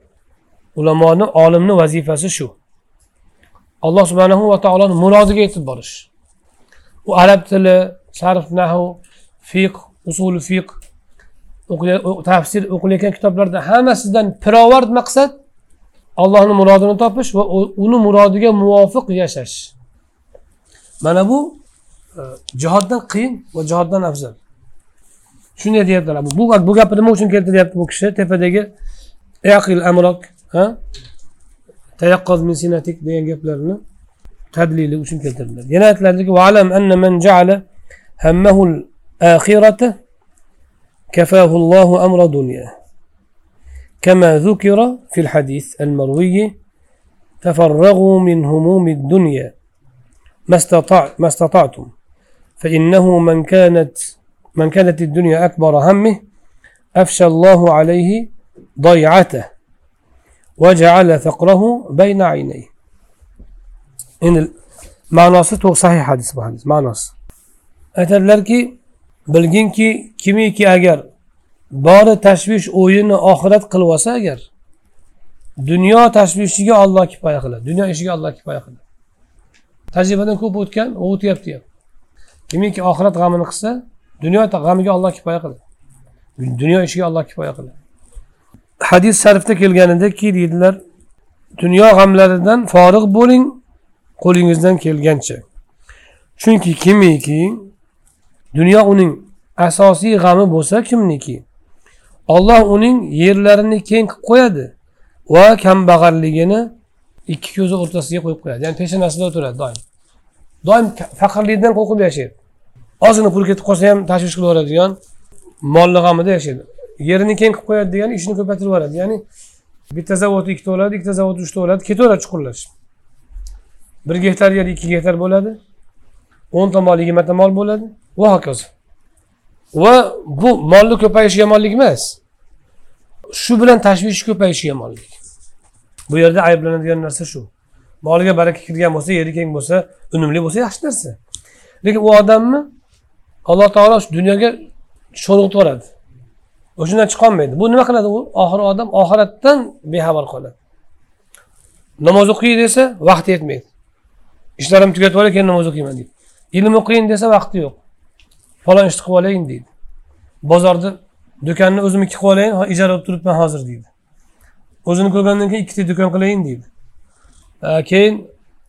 Ulamoni olimni vazifasi shu. Alloh subhanahu va taoloni murodiga yetib borish. U arab tili sarf nahu fiq usul fiq tafsir o'qilayotgan kitoblarda hammasidan pirovard maqsad allohni murodini topish va uni murodiga muvofiq yashash. Mana bu jihoddan qiyin va jihoddan afzal shunday deyaptilar bu bu gapni nima uchun keltiryapti bu kishi tepadagi aqil amrok tayaqqoz min sinatik degan gaplarni tadlili uchun keltirdilar yana aytiladiki valam anna man ja'ala hammahu al-akhirata كفاه الله أمر دنيا كما ذكر في الحديث المروي تفرغوا من هموم الدنيا ما استطعتم فإنه من كانت من كانت الدنيا أكبر همه أفشى الله عليه ضيعته وجعل ثقره بين عينيه. إن ما ناصته صحيح حديث بحديث ما ناص. أتدلر كي بلغين كي كمي كي أجر. بار تشويش أوين آخرت قلواسا أجر. دنيا تشويش الله كي بايخلا دنيا إشي الله كي بايخلا تجربة كوب أوت كان أوت يبت يبت kimiki oxirat g'amini qilsa dunyo g'amiga olloh kifoya qiladi dunyo ishiga olloh kifoya qiladi hadis sharifda kelganidaki deydilar dunyo g'amlaridan forig' bo'ling qo'lingizdan kelgancha. Chunki kimiki dunyo uning asosiy g'ami bo'lsa kimniki olloh uning yerlarini keng qilib qo'yadi va kambag'alligini ikki ko'zi o'rtasiga qo'yib qo'yadi. Ya'ni peshanasida o'tiradi doim. Doim faqirlikdan qo'rqib yashaydi. Ozgina pul ketib qolsa ham tashvish qilib yuboradigan molni g'amida yashaydi. Yerini keng qilib qo'yadi degani ishini ko'paytirib yuboradi. Ya'ni bitta zavod ikkita bo'ladi ikkita zavod uchta bo'ladi ketaveradi chuqurlash. Bir gektar yer ikki gektar bo'ladi. O'nta mol yigirmata mol bo'ladi. Va hokazo. Va bu molni ko'payishi yomonlik emas. Shu bilan tashvish ko'payishi yomonlik bu yerda ayblanadigan narsa shu. Moliga baraka kirgan bo'lsa yeri keng bo'lsa unumli bo'lsa yaxshi narsa. Lekin u odamni alloh taolo shu dunyoga sho'ng'itib yuboradi o'shandan chiqolmaydi. Bu nima qiladi u? Oxiri odam oxiratdan bexabar qoladi. Namoz o'qiy desa vaqti yetmaydi. Ishlarim tugatib olay keyin namoz o'qiyman deydi. Ilm o'qiyin desa vaqti yo'q. Falon ishni qilib olayin deydi. Bozorda do'konni o'zimniki qilib olayin ijara olib turibman hozir deydi. O'zini ko'rgandan keyin ikkita do'kon qilayin deydi. Keyin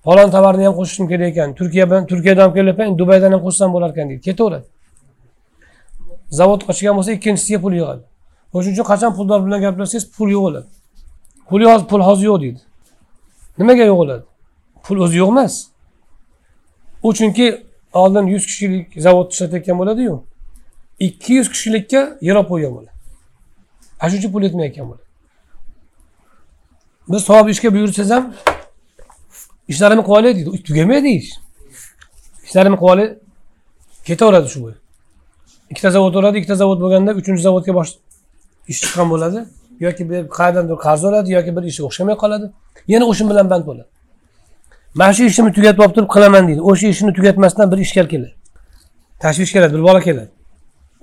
falon tovarni ham qo'shishim kerak ekan. Turkiya bilan turkiyadan olib kelyapman dubaydan ham qo'shsam bo'lar ekan deydi. Ketaveradi. Zavod ochgan bo'lsa ikkinchisiga pul yig'adi. O'shaning uchun qachon puldor bilan gaplashsangiz pul yo'q bo'ladi pul hozir pul hozir yo'q deydi. Nimaga yo'q bo'ladi pul o'zi yo'q emas u chunki oldin yuz kishilik zavod ishlatayotgan bo'ladiyu ikki yuz kishilikka yer olib qo'ygan bo'ladi. Ana shuning uchun pul yetmayotgan bo'ladi. Biz savob ishga buyursangiz ham ishlarini qilib deydi tugamaydi ish ishlarini qilib ketaveradi shu bo'yi ikkita zavod bo'ladi ikkita zavod bo'lganda uchinchi zavodga bosh ish chiqqan bo'ladi yoki bir qayerdandir qarz oladi yoki bir ishga o'xshamay qoladi yana o'sha bilan band bo'ladi mana shu ishimni tugatib olib turib qilaman deydi o'sha ishini tugatmasdan bir ishkal keladi tashvish keladi bir bola keladi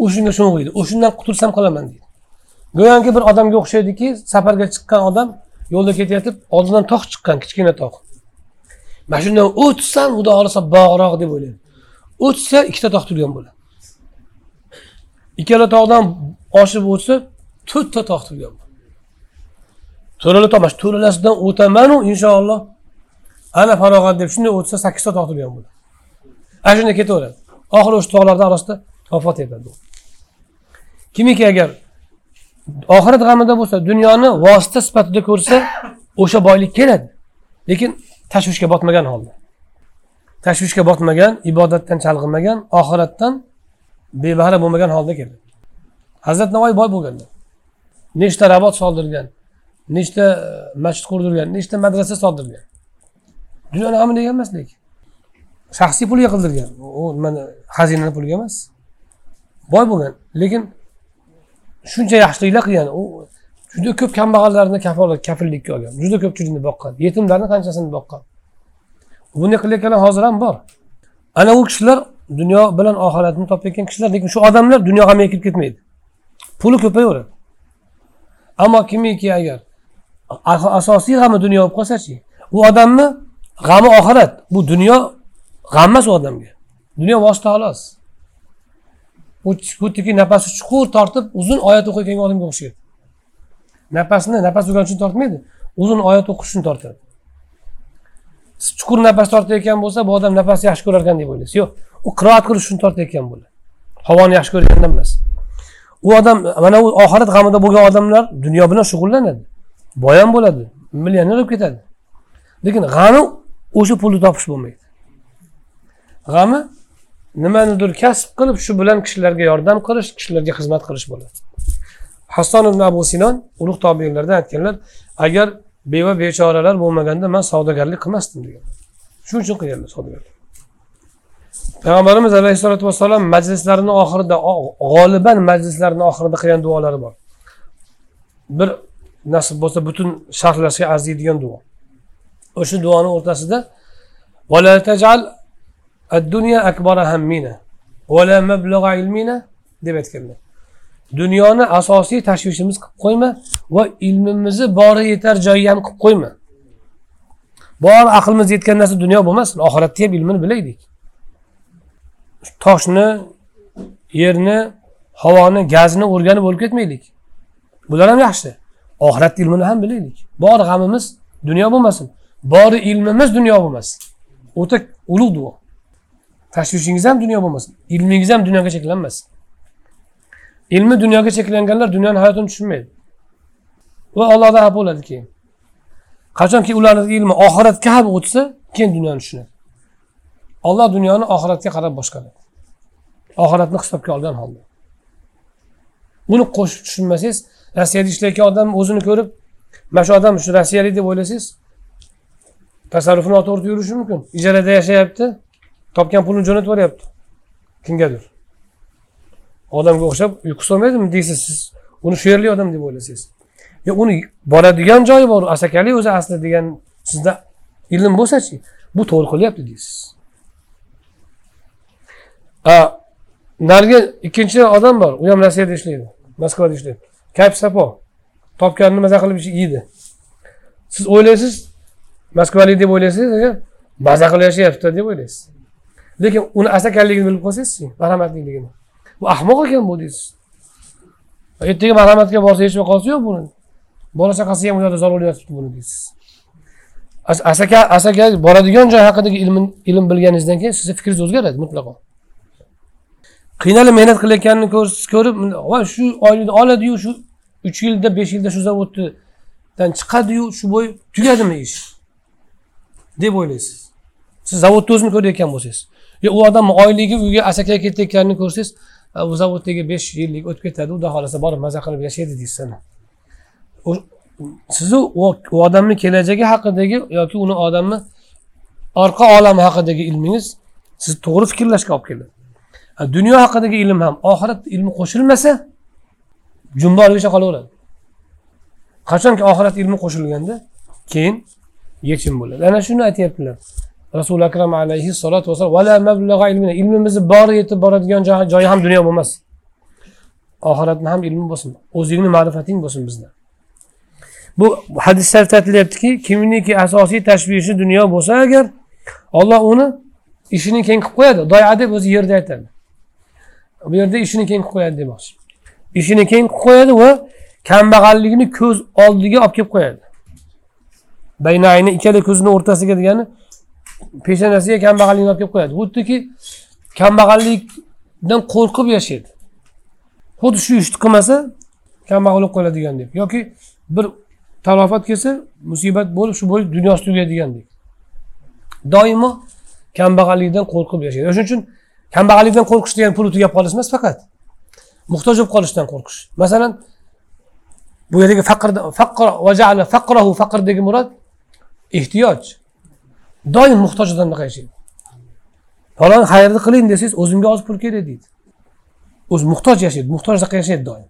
o'shanga sho'ng'iydi o'shandan qutulsam qilaman deydi go'yoki bir odamga o'xshaydiki safarga chiqqan odam yo'lda ketayotib oldidan tog' chiqqan kichkina tog' mana shundan o'tsam xudo xohlasa bog'roq deb o'ylaydi. O'tsa ikkita tog' turgan bo'ladi. Ikkala tog'dan oshib o'tsa to'rtta tog' turgan to'rala tog' mana shu to'ralasidan o'tamanu inshaalloh. Ana farog'at deb shunday o'tsa sakkizta tog' turgan bo'ladi. Ana shunday ketaveradi. Oxiri o'sha tog'larni orasida vafot etadi kimiki agar oxirat g'amida bo'lsa dunyoni vosita sifatida ko'rsa o'sha boylik keladi. Lekin tashvishga botmagan holda. Tashvishga botmagan ibodatdan chalg'imagan oxiratdan bebahra bo'lmagan holda keldi. Hazrat navoiy boy bo'lganlar nechta rabot soldirgan nechta e, masjid qurdirgan nechta madrasa soldirgan. Dunyoni g'amini degan emas lekin shaxsiy pulga qildirgan. U nimani xazinani puliga emas. Boy bo'lgan lekin shuncha yaxshiliklar qilgan u juda ko'p kambag'allarni kafolat kafillikka olgan juda ko'pchilikni boqqan yetimlarni qanchasini boqqan. Bunday qilayotganlar hozir ham bor. Ana u kishilar dunyo bilan oxiratni topayotgan kishilar lekin shu odamlar dunyo g'amiga kirib ketmaydi. Puli ko'payaveradi ammo kimiki agar asosiy g'ami dunyo bo'lib qolsachi u odamni g'ami oxirat bu dunyo g'am emas u odamga. Dunyo vosita xolos. Xuddiki nafasi chuqur tortib uzun oyat o'qiyotgan odamga o'xshaydi nafasni nafas olgani uchun tortmaydi. Uzun oyat o'qish uchun tortadi chuqur nafas tortayotgan bo'lsa bu odam nafasni yaxshi ko'rar ekan deb o'ylaysiz. Yo'q u qiroat qilish uchun tortayotgan bo'ladi. Havoni yaxshi ko'rgandan emas. U odam mana u oxirat g'amida bo'lgan odamlar dunyo bilan shug'ullanadi. Boy ham bo'ladi millioner bo'lib ketadi. Lekin g'ami o'sha pulni topish bo'lmaydi. G'ami nimanidir kasb qilib shu bilan kishilarga yordam qilish kishilarga xizmat qilish bo'ladi. Hasson ibn abu sinon ulug' tobiinlardan aytganlar agar beva bechoralar bo'lmaganda man savdogarlik qilmasdim degan. Shuning uchun qilganlar savdogarlik payg'ambarimiz alayhissalotu vassalom majlislarini oxirida g'oliban majlislarini oxirida qilgan duolari bor. Bir nasib bo'lsa butun sharhlashga arziydigan duo. O'sha duoni o'rtasida deb aytganlar. Dunyoni asosiy tashvishimiz qilib qo'yma va ilmimizni bori yetar joyi ham qilib qo'yma. Bor aqlimiz yetgan narsa dunyo bo'lmasin oxiratda ham ilmini bilaylik. Toshni yerni havoni gazni o'rganib o'lib ketmaylik. Bular ham yaxshi. Oxirat ilmini ham bilaylik. Bor g'amimiz dunyo bo'lmasin bori ilmimiz dunyo bo'lmasin. O'ta ulug' duo. Tashvishingiz ham dunyo bo'lmasin ilmingiz ham dunyoga cheklanmasin. Ilmi dunyoga cheklanganlar dunyoni hayotini tushunmaydi. Va allohdan xafa bo'ladi keyin qachonki ularni ilmi oxiratga ham o'tsa keyin dunyoni tushunadi. Olloh dunyoni oxiratga qarab boshqaradi oxiratni hisobga olgan holda. Buni qo'shib tushunmasangiz rossiyada ishlayotgan odam o'zini ko'rib mana shu odam shu rossiyalik deb o'ylasangiz tasarrufini noto'g'ri yurishi mumkin. Ijarada yashayapti topgan pulini jo'natib yuboryapti. Kimgadir. Odamga o'xshab uyqusi olmaydimi deysiz siz. Uni shu yerlik odam deb o'ylasangiz yo uni boradigan joyi bor asakalik o'zi asli degan sizda ilm bo'lsachi bu to'g'ri qilyapti deysiz. Narigi ikkinchi odam bor u ham rossiyada ishlaydi moskvada ishlaydi. Kayf sapo topganini maza qilib yeydi. Siz o'ylaysiz moskvalik deb o'ylaysiz maza qilib yashayapti deb o'ylaysiz. Lekin uni asakanligini bilib qolsangizchi marhamatliligini bu ahmoq ekan bu deysiz. Ertaga marhamatga borsa hech qolsa yo'q buni. Bola chaqasi ham u yoqda zarur yotibdi buni deysiz. Asaka asaka boradigan joy haqidagi ilm ilm bilganingizdan keyin sizni fikringiz o'zgaradi mutlaqo. Qiynalib mehnat qilayotganini ko'rib voy shu oylikni oladiyu shu uch yilda besh yilda shu zavoddan chiqadiyu shu bo'yi tugadimi ish? Deb o'ylaysiz. Siz zavodni o'zini ko'rayotgan bo'lsangiz. Yo u odamni oyligi uyga asakaga ketayotganini ko'rsangiz u zavoddagi besh yillik o'tib ketadi xudo xohlasa borib maza qilib yashaydi deysan sizu u odamni kelajagi haqidagi yoki uni odamni orqa olami haqidagi ilmingiz sizni to'g'ri fikrlashga olib keladi dunyo haqidagi ilm ham oxirat ilmi qo'shilmasa jumboligicha qolaveradi qachonki oxirat ilmi qo'shilganda keyin yechim bo'ladi ana shuni aytyaptilar rasuli akram alayhi salotu vassalom ilmimizni bori yetib boradigan joyi ham dunyo bo'lmas. Oxiratni ham ilmi bo'lsin. O'zingni ma'rifating bo'lsin bizda. Bu hadislarda aytilyaptiki kimniki asosiy tashvishi dunyo bo'lsa agar olloh uni ishini keng qilib qo'yadi doya deb o'zi yerda aytadi. Bu yerda ishini keng qilib qo'yadi demoqchi. Ishini keng qilib qo'yadi va kambag'alligini ko'z oldiga olib kelib qo'yadi. Baynayni ikkala ko'zini o'rtasiga degani peshonasiga kambag'allikni olib kelib qo'yadi. Xuddiki kambag'allikdan qo'rqib yashaydi. Xuddi shu ishni qilmasa kambag'al bo'lib qoladigandek yoki bir talofat kelsa musibat bo'lib shu bo'lib dunyosi tugadigandek. Doimo kambag'allikdan qo'rqib yashaydi. O'shaning uchun kambag'allikdan qo'rqish degani puli tugab qolish emas faqat. Muhtoj bo'lib qolishdan qo'rqish. Masalan bu yerdagi faqrda faqrahu faqrdagi murod ehtiyoj. Doim muhtoj odamni yashaydi falon xayrni qiling desangiz o'zimga oz pul kerak deydi. O'zi muhtoj yashaydi muhtojlikqa yashaydi doim.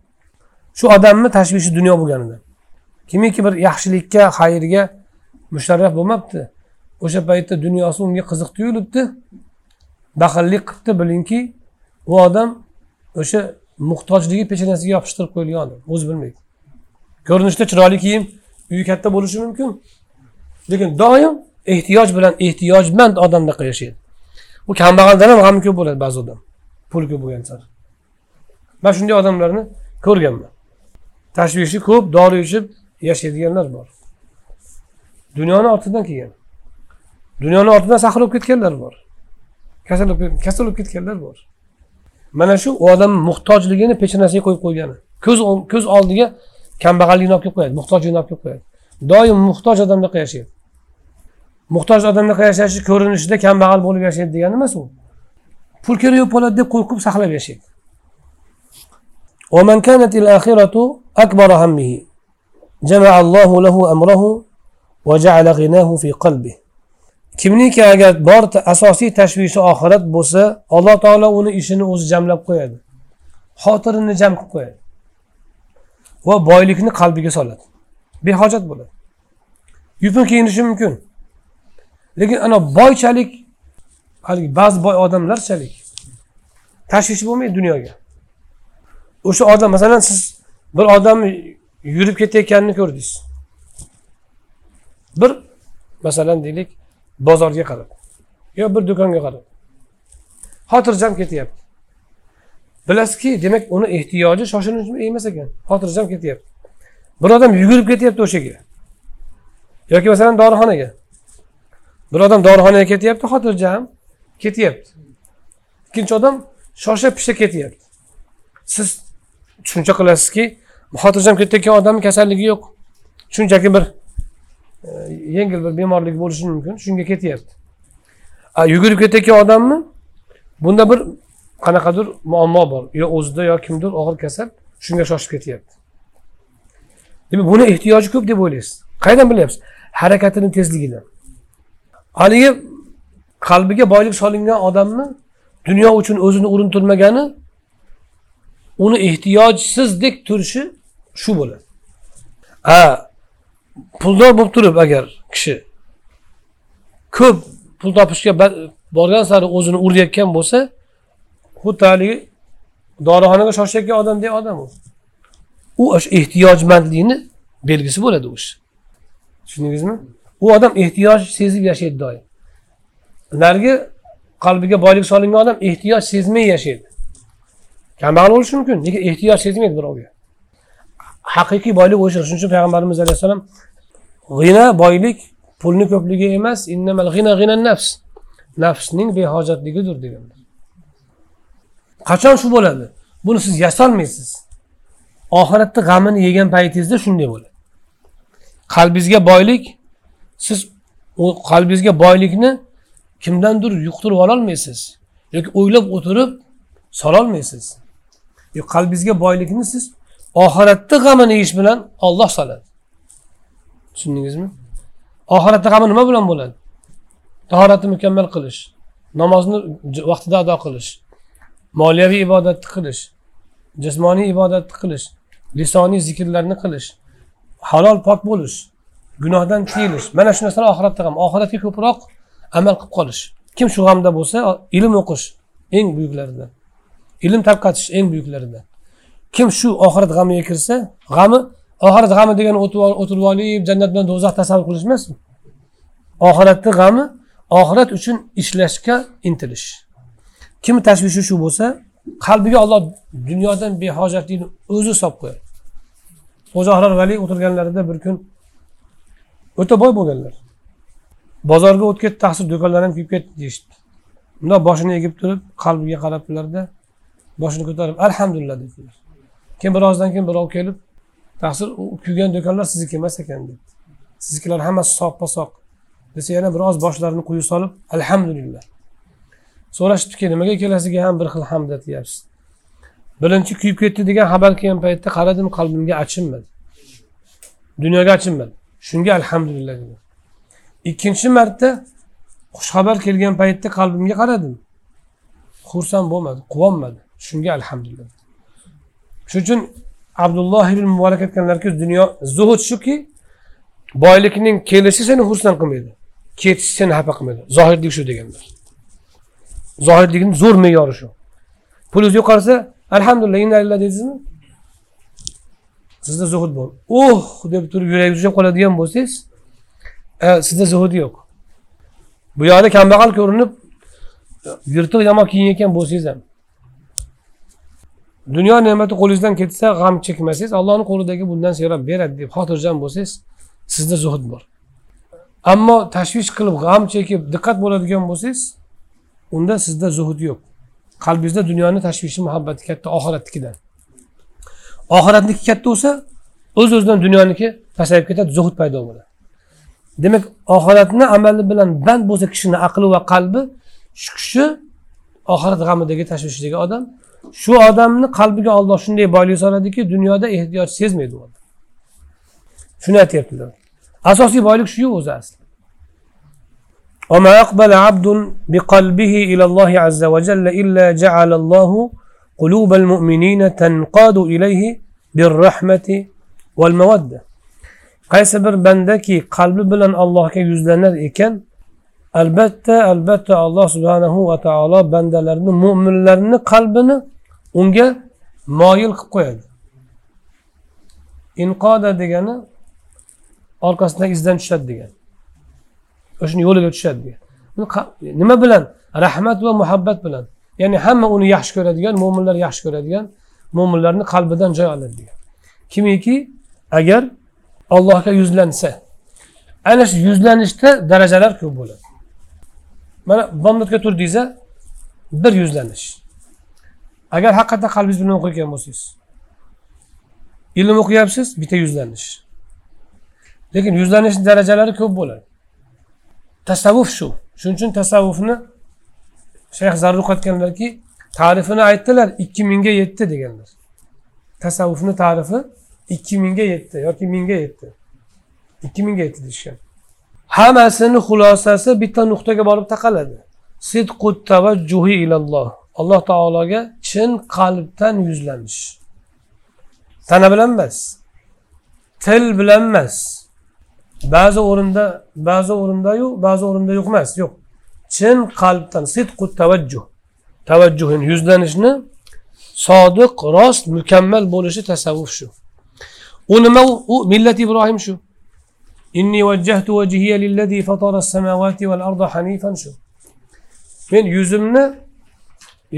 Shu odamni tashvishi dunyo bo'lganida. Kimiki bir yaxshilikka xayrga musharraf bo'lmabdi. O'sha paytda dunyosi unga qiziq tuyulibdi. Baxillik qilibdi bilingki u odam o'sha muhtojligi peshonasiga yopishtirib qo'yilgan odam. O'zi bilmaydi. Ko'rinishda chiroyli kiyim uyi katta bo'lishi mumkin. Lekin doim ehtiyoj bilan ehtiyojmand odamdaqa yashaydi u kambag'aldan ham g'ami ko'p bo'ladi ba'zi odam puli ko'p bo'lgan sari man shunday odamlarni ko'rganman. Tashvishi ko'p dori ichib yashaydiganlar bor. Dunyoni ortidan kelgan. Dunyoni ortidan sahr bo'lib ketganlar bor. Kasal kasal bo'lib ketganlar bor. Mana shu u odam muhtojligini pechanasiga qo'yib qo'ygani. Ko'z ko'z oldiga kambag'allikni olib kelib qo'yadi muhtojligini olib kelib qo'yadi. Doim muhtoj odamdaqa yashaydi muhtoj odamdaqa yashashi ko'rinishida kambag'al bo'lib yashaydi degani emas u pul kerak yo'q bo'ladi deb qo'rqib saqlab yashaydi ومن كانت الآخرة أكبر همه جمع الله له أمره وجعل غناه في قلبه kimniki agar bor asosiy tashvishi oxirat bo'lsa alloh taolo uni ishini o'zi jamlab qo'yadi xotirini jam qilib qo'yadi va boylikni qalbiga soladi behojat bo'ladi yupun kiyinishi mumkin Lekin ana boychalik haligi ba'zi boy odamlarchalik tashvishi bo'lmaydi dunyoga. O'sha odam masalan siz bir odam yurib ketayotganini ko'rdingiz. Bir masalan deylik bozorga qarab yo bir do'konga qarab. Xotirjam ketyapti. Bilasizki demak uni ehtiyoji shoshilinch emas ekan. Xotirjam ketyapti. Bir odam yugurib ketyapti o'shaga. Yoki masalan dorixonaga. Bir odam dorixonaga ketyapti xotirjam. Ketyapti. Ikkinchi odam shosha pisha ketyapti. Siz tushuncha qilasizki xotirjam ketayotgan odamni kasalligi yo'q. Shunchaki bir e, yengil bir bemorlik bo'lishi mumkin. Shunga ketyapti. A yugurib ketayotgan odammi? Bunda bir qanaqadir muammo bor. Yo o'zida yo kimdir og'ir kasal shunga shoshib ketyapti. Demak buni ehtiyoji ko'p deb o'ylaysiz. Qayerdan bilyapsiz? Harakatini tezligidan haligi qalbiga boylik solingan odamni dunyo uchun o'zini urintirmagani uni ehtiyojsizdek turishi shu bo'ladi. A puldor bo'lib turib agar kishi ko'p pul topishga borgan sari o'zini urayotgan bo'lsa xuddi haligi dorixonaga shoshayotgan odamdek odam u. U o'sha ehtiyojmandlikni belgisi bo'ladi u ish tushundingizmi? U odam ehtiyoj sezib yashaydi doim. Narigi qalbiga boylik solingan odam ehtiyoj sezmay yashaydi. Kambag'al bo'lishi mumkin lekin ehtiyoj sezmaydi birovga. Haqiqiy boylik o'sha shuning uchun payg'ambarimiz alayhissalom g'ina boylik pulni ko'pligi emas innamal g'ina g'ina nafs. Nafsning behojatligidir deganlar. Qachon shu bo'ladi? Buni siz yasolmaysiz. Oxiratda g'amini yegan paytingizda shunday bo'ladi. Qalbingizga boylik siz u qalbingizga boylikni kimdandir yuqtirib ololmaysiz yoki o'ylab o'tirib sololmaysiz. Qalbingizga boylikni siz oxiratda g'amini yeyish bilan olloh soladi. Tushundingizmi? Oxiratda g'ami nima bilan bo'ladi? Tahoratni mukammal qilish namozni vaqtida ado qilish moliyaviy ibodatni qilish jismoniy ibodatni qilish lisoniy zikrlarni qilish halol pok bo'lish gunohdan tiyilish mana shu narsalar oxiratda g'am oxiratga ko'proq amal qilib qolish. Kim shu g'amda bo'lsa ilm o'qish eng buyuklaridan ilm tarqatish eng buyuklaridan kim shu oxirat g'amiga kirsa g'ami oxirat g'ami degani o'tirib olib jannat bilan do'zax tasavvur qilish emasmi oxiratni g'ami oxirat uchun ishlashga intilish. Kim tashvishi shu bo'lsa qalbiga olloh dunyodan behojatlikni o'zi solib qo'yadi xo'ja ahror valiy o'tirganlarida bir kun o'ta boy bo'lganlar. Bozorga o'tib ketdi taqsir do'konlar ham kuyib ketdi deyishdi. Bundoq boshini egib turib qalbiga qarabdilarda boshini ko'tarib alhamdulillah dedilar. Keyin birozdan keyin birov kelib taqsir u kuygan do'konlar sizniki emas ekan dedi. Siznikilar hammasi soqpa soq desa yana biroz boshlarini quyi solib alhamdulillah so'rashibdiki nimaga ikkalasiga ham bir xil hamd aytyapsiz? Birinchi kuyib ketdi degan xabar kelgan paytda qaradim qalbimga achinmadi. Dunyoga achinmadi. Shunga alhamdulillah dedim ikkinchi marta xushxabar kelgan paytda qalbimga qaradim. Xursand bo'lmadi quvonmadi. Shunga alhamdulillah. Shuning uchun abdulloh ibn muborak aytganlarki dunyo zuhud shuki boylikning kelishi seni xursand qilmaydi ketishi seni xafa qilmaydi. Zohirlik shu deganlar. Zohirlikni zo'r me'yori shu. Pulingiz yo'qolsa alhamdulillah innalillah deysizmi? Sizda zuhud bor. Uh deb turib yuragingiz ushlab qoladigan bo'lsangiz e, sizda zuhud yo'q. Bu yoqda kambag'al ko'rinib yirtiq yamoq kiyinayotgan bo'lsangiz ham. Dunyo ne'mati qo'lingizdan ketsa g'am chekmasangiz allohni qo'lidagi bundan so'rab beradi deb xotirjam bo'lsangiz sizda zuhud bor. Ammo tashvish qilib g'am chekib diqqat bo'ladigan bo'lsangiz unda sizda zuhud yo'q. Qalbingizda dunyoni tashvishi muhabbati katta oxiratnikidan oxiratniki katta bo'lsa o'z o'zidan dunyoniki pasayib ketadi zuhud paydo bo'ladi demak oxiratni amali bilan band bo'lsa kishini aqli va qalbi shu kishi oxirat g'amidagi tashvishdagi odam shu odamni qalbiga olloh shunday boylik soladiki dunyoda ehtiyoj sezmaydi u odam shuni aytyaptilar asosiy boylik shu o'zi asli وما أقبل عبد بقلبه إلى الله عز وجل إلا جعل الله قلوب المؤمنين تنقاد إليه بالرحمة والمودة qaysi bir bandaki qalbi bilan allohga yuzlanar ekan albatta albatta alloh subhanahu va taolo bandalarni mo'minlarni qalbini unga moyil qilib qo'yadi inqoda degani orqasidan izdan tushadi degani o'shani yo'liga tushadi degan nima bilan rahmat va muhabbat bilan ya'ni hamma uni yaxshi ko'radigan mo'minlar yaxshi ko'radigan mo'minlarni qalbidan joy oladi degan. Kimiki? Agar allohga yuzlansa. Ana shu yuzlanishda darajalar ko'p bo'ladi. Mana bomdodga turdingiz bir yuzlanish. Agar haqiqatdan qalbingiz bilan o'qiyotgan bo'lsangiz ilm o'qiyapsiz bitta yuzlanish. Lekin yuzlanishni darajalari ko'p bo'ladi. Tasavvuf shu. Shuning uchun tasavvufni shayx zarruq aytganlarki tarifini aytdilar ikki mingga yetdi deganlar. Tasavvufni tarifi ikki mingga yetdi yoki mingga yetdi. Ikki mingga yetdi deyishgan. Hammasini xulosasi bitta nuqtaga borib taqaladi. Sidqu tavajjuhi ilalloh. Alloh taologa chin qalbdan yuzlanish. Tana bilan emas til bilan emas ba'zi o'rinda ba'zi o'rindayu ba'zi o'rinda yo'q emas yo'q. Chin qalbdan sidqu tavajjuh. Tavajjuhin yuzlanishni sodiq rost mukammal bo'lishi tasavvuf shu. U nima? U millat ibrohim shu. Inni vajjahtu vajhiya lillazi fatara samawati val arda hanifan shu. Men yuzimni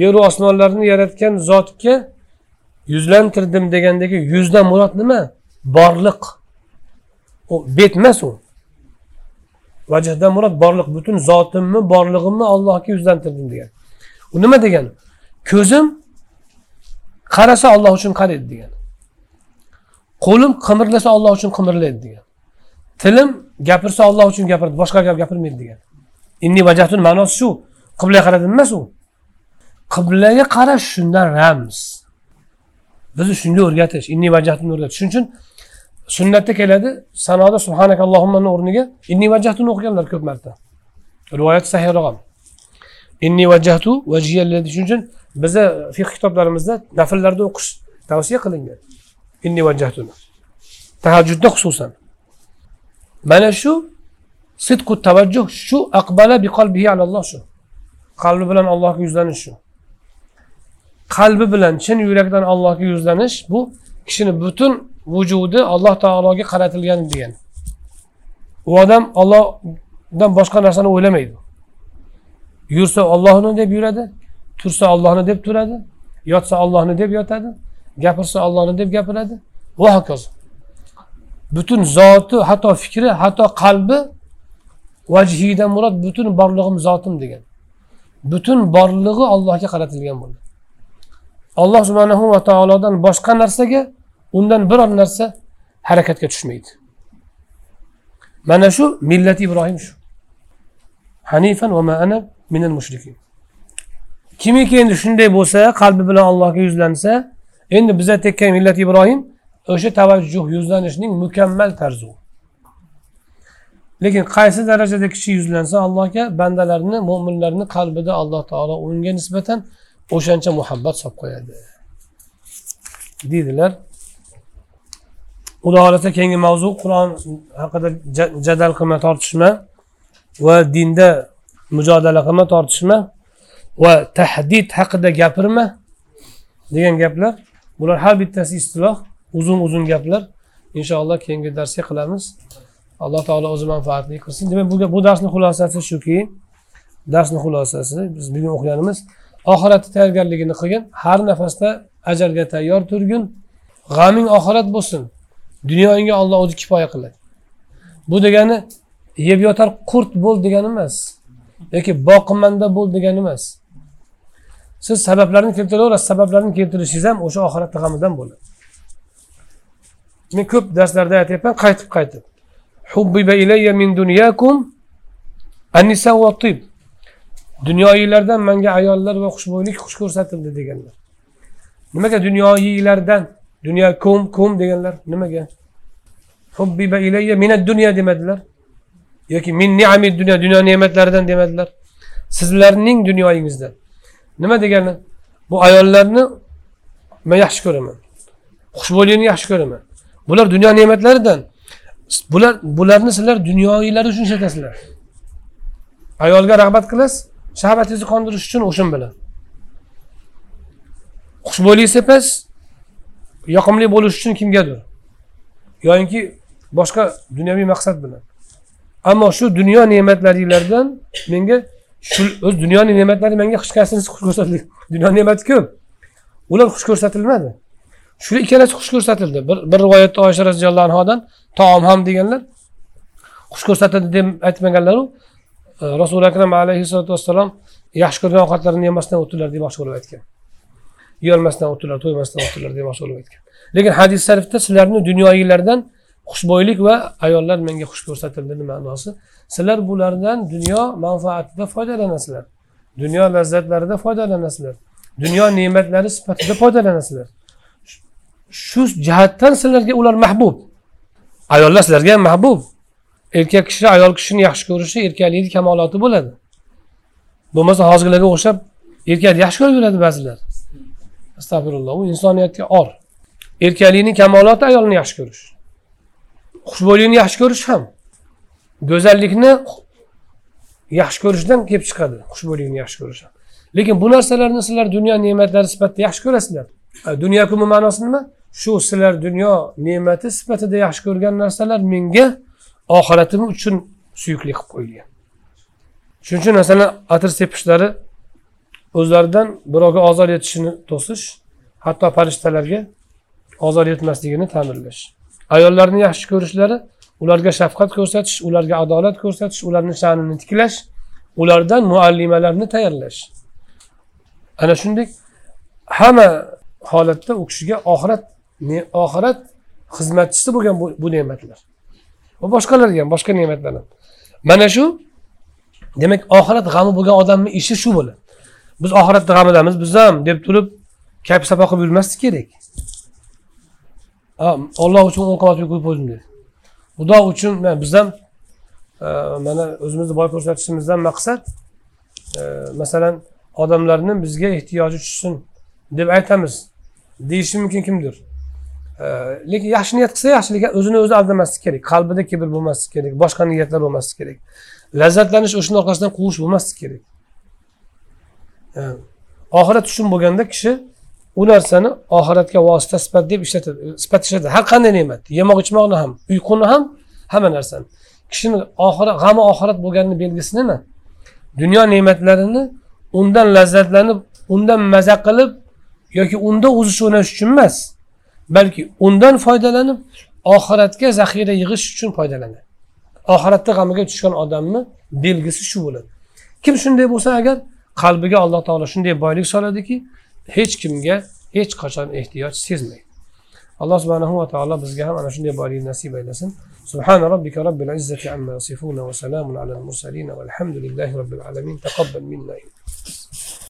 yeru osmonlarni yaratgan zotga yuzlantirdim degandagi yuzdan murod nima? Borliq. U bet emas u. vajhdan murod borliq butun zotimni borlig'imni allohga yuzlantirdim degan. U nima degani ko'zim qarasa olloh uchun qaraydi degan. Qo'lim qimirlasa olloh uchun qimirlaydi degan. Tilim gapirsa olloh uchun gapiradi boshqa gap gapirmaydi degan. Inni vajatun ma'nosi shu. Qiblaga qaradim emas u qiblaga qarash shundan ramz. Bizni shunga o'rgatish inni vajatun o'rgatish. Shuning uchun sunnatda keladi sanoda subhanakallohummani o'rniga inni vajjahtuni o'qiganlar ko'p marta. Rivoyat sahiyroq ham inni vajjahtu vajhiyalladi shuning uchun bizni fiq kitoblarimizda nafllarda o'qish tavsiya qilingan. Inni vajjahtuni. Tahajjudda xususan. Mana shu sidqu tavajjuh shu aqbala bi qalbihi alalloh shu. Qalbi bilan allohga yuzlanish shu. Qalbi bilan chin yurakdan allohga yuzlanish bu kishini butun vujudi alloh taologa qaratilgan degan. U odam ollohdan boshqa narsani o'ylamaydi. Yursa ollohni deb yuradi tursa ollohni deb turadi yotsa ollohni deb yotadi gapirsa ollohni deb gapiradi. Va hokazo. Butun zoti hatto fikri hatto qalbi vajhiydan murod butun borlig'im zotim degan. Butun borlig'i allohga qaratilgan bo'ladi alloh subhanahu va taolodan boshqa narsaga undan biror narsa harakatga tushmaydi. Mana shu millati ibrohim shu. Hanifan va ma ana minal mushrikin. Kimiki endi shunday bo'lsa qalbi bilan allohga yuzlansa endi biza tekkan millat ibrohim o'sha tavajjuh yuzlanishning mukammal tarzi lekin qaysi darajada kishi yuzlansa allohga bandalarni mo'minlarni qalbida alloh taolo unga nisbatan o'shancha muhabbat solib qo'yadi deydilar. Xudo xohlasa keyingi mavzu qur'on haqida jadal qilma tortishma va dinda mujodala qilma tortishma va tahdid haqida gapirma degan gaplar. Bular har bittasi istiloh uzun uzun gaplar. Inshaalloh keyingi darsga qilamiz. Alloh taolo o'zi manfaatli qilsin. Demak bu, bu darsni xulosasi shuki darsni xulosasi biz bugun o'qiganimiz oxiratni tayyorgarligini qilgin har nafasda ajalga tayyor turgin g'aming oxirat bo'lsin. Dunyoingga olloh o'zi kifoya qiladi. Bu degani yeb yotar qurt bo'l degani emas yoki boqimanda bo'l degani emas. Siz sabablarni keltiraverasiz sabablarni keltirishingiz ham o'sha oxiratni g'amidan bo'ladi. Men ko'p darslarda aytyapman qaytib qaytib. Dunyoyilardan ilayya min annisa tib. Menga ayollar va xushbo'ylik xush ko'rsatildi deganlar. Nimaga dunyoyilardan dunyo kum kum deganlar nimaga? Hubbiba ilayya minad dunya demadilar. Yoki min ni'ami dunyo dunyo ne'matlaridan demadilar. Sizlarning dunyoyingizdan nima degani? Bu ayollarni men yaxshi ko'raman. Xushbo'ylikni yaxshi ko'raman. Bular dunyo ne'matlaridan. Bular bularni sizlar dunyoiylar uchun ishlatasizlar. Ayolga rag'bat qilasiz shahvatingizni qondirish uchun o'shan bilan. Xushbo'ylik sepasiz yoqimli bo'lish uchun kimgadir. Yoyinki boshqa dunyoviy maqsad bilan. Ammo shu dunyo ne'matlaringlardan menga shu o'z dunyo ne'matlari menga hech qaysisi xush ko'rsatildi. [laughs] Dunyo ne'mati ko'p. Ular xush ko'rsatilmadi. Shu ikkalasi xush ko'rsatildi. Bir, bir rivoyatda oysha roziyallohu anhodan taom ham deganlar xush ko'rsatildi deb aytmaganlaru e, rasuli akram alayhissalotu vassalom yaxshi ko'rgan ovqatlarini yemasdan o'tdilar deb bo'lib aytgan yeyolmasdan o'tdilar to'ymasdan o'tdilar demoqchi bo'lib aytgan. Lekin hadis sharifda sizlarni dunyoiylardan xushbo'ylik va ayollar menga xush ko'rsatildi ma'nosi. Sizlar bulardan dunyo manfaatida foydalanasizlar. Dunyo lazzatlarida foydalanasizlar. Dunyo ne'matlari sifatida foydalanasizlar. Shu jihatdan sizlarga ular mahbub. Ayollar sizlarga ham mahbub. Erkak kishi ayol kishini yaxshi ko'rishi erkaklikni kamoloti bo'ladi. Bo'lmasa hozirgilarga o'xshab erkakni yaxshi ko'rib yuradi ba'zilar. Astag'firulloh u insoniyatga or. Erkaklikni kamoloti ayolni yaxshi ko'rish. Xushbo'ylikni yaxshi ko'rish ham go'zallikni yaxshi ko'rishdan kelib chiqadi xushbo'ylikni yaxshi ko'rish ham. Lekin bu narsalarni sizlar dunyo ne'matlari sifatida yaxshi ko'rasizlar. Dunyo kuni ma'nosi nima? Shu sizlar dunyo ne'mati sifatida yaxshi ko'rgan narsalar menga oxiratim uchun suyukli qilib qo'yilgan. Shuning uchun masalan atir sepishlari o'zlaridan birovga ozor yetishini to'sish hatto farishtalarga ozor yetmasligini ta'minlash. Ayollarni yaxshi ko'rishlari ularga shafqat ko'rsatish ularga adolat ko'rsatish ularni sha'nini tiklash ulardan muallimalarni tayyorlash. Ana shunday hamma holatda u kishiga oxirat oxirat xizmatchisi bo'lgan bu, bu ne'matlar. Va boshqalarga ham boshqa ne'matlar ham. Mana shu demak oxirat g'ami bo'lgan odamni ishi shu bo'ladi. Biz oxiratni g'amidamiz biz ham deb turib kayf safo qilib yurmaslik kerak. Olloh uchun o'n qavatga qo'yib qo'ydim dedi. Xudo uchun biz ham e, mana o'zimizni boy ko'rsatishimizdan maqsad e, masalan odamlarni bizga ehtiyoji tushsin deb aytamiz. Deyishi mumkin kimdir? E, lekin yaxshi niyat qilsa yaxshi lekin o'zini o'zi aldamaslik kerak. Qalbida kibr bo'lmaslik kerak boshqa niyatlar bo'lmasligi kerak. Lazzatlanish o'shani orqasidan quvish bo'lmaslik kerak. Oxirat uchun bo'lganda kishi u narsani oxiratga vosita sifat deb ishlatadi sifat ishlatadi. Har qanday ne'mat yemoq ichmoqni ham uyquni ham hamma narsani. Kishini oxirat g'ami oxirat bo'lganini belgisi nima dunyo ne'matlarini undan lazzatlanib undan maza qilib yoki unda o'zish o'ynash uchun emas balki undan foydalanib oxiratga zaxira yig'ish uchun foydalanadi. Oxiratda g'amiga tushgan odamni belgisi shu bo'ladi. Kim shunday bo'lsa agar qalbiga alloh taolo shunday boylik soladiki hech kimga hech qachon ehtiyoj sezmaydi alloh subhanahu va taolo bizga ham ana shunday boylik nasib aylasin سبحان ربك رب العزة عما يصفون وسلام على المرسلين والحمد لله رب العالمين تقبل منا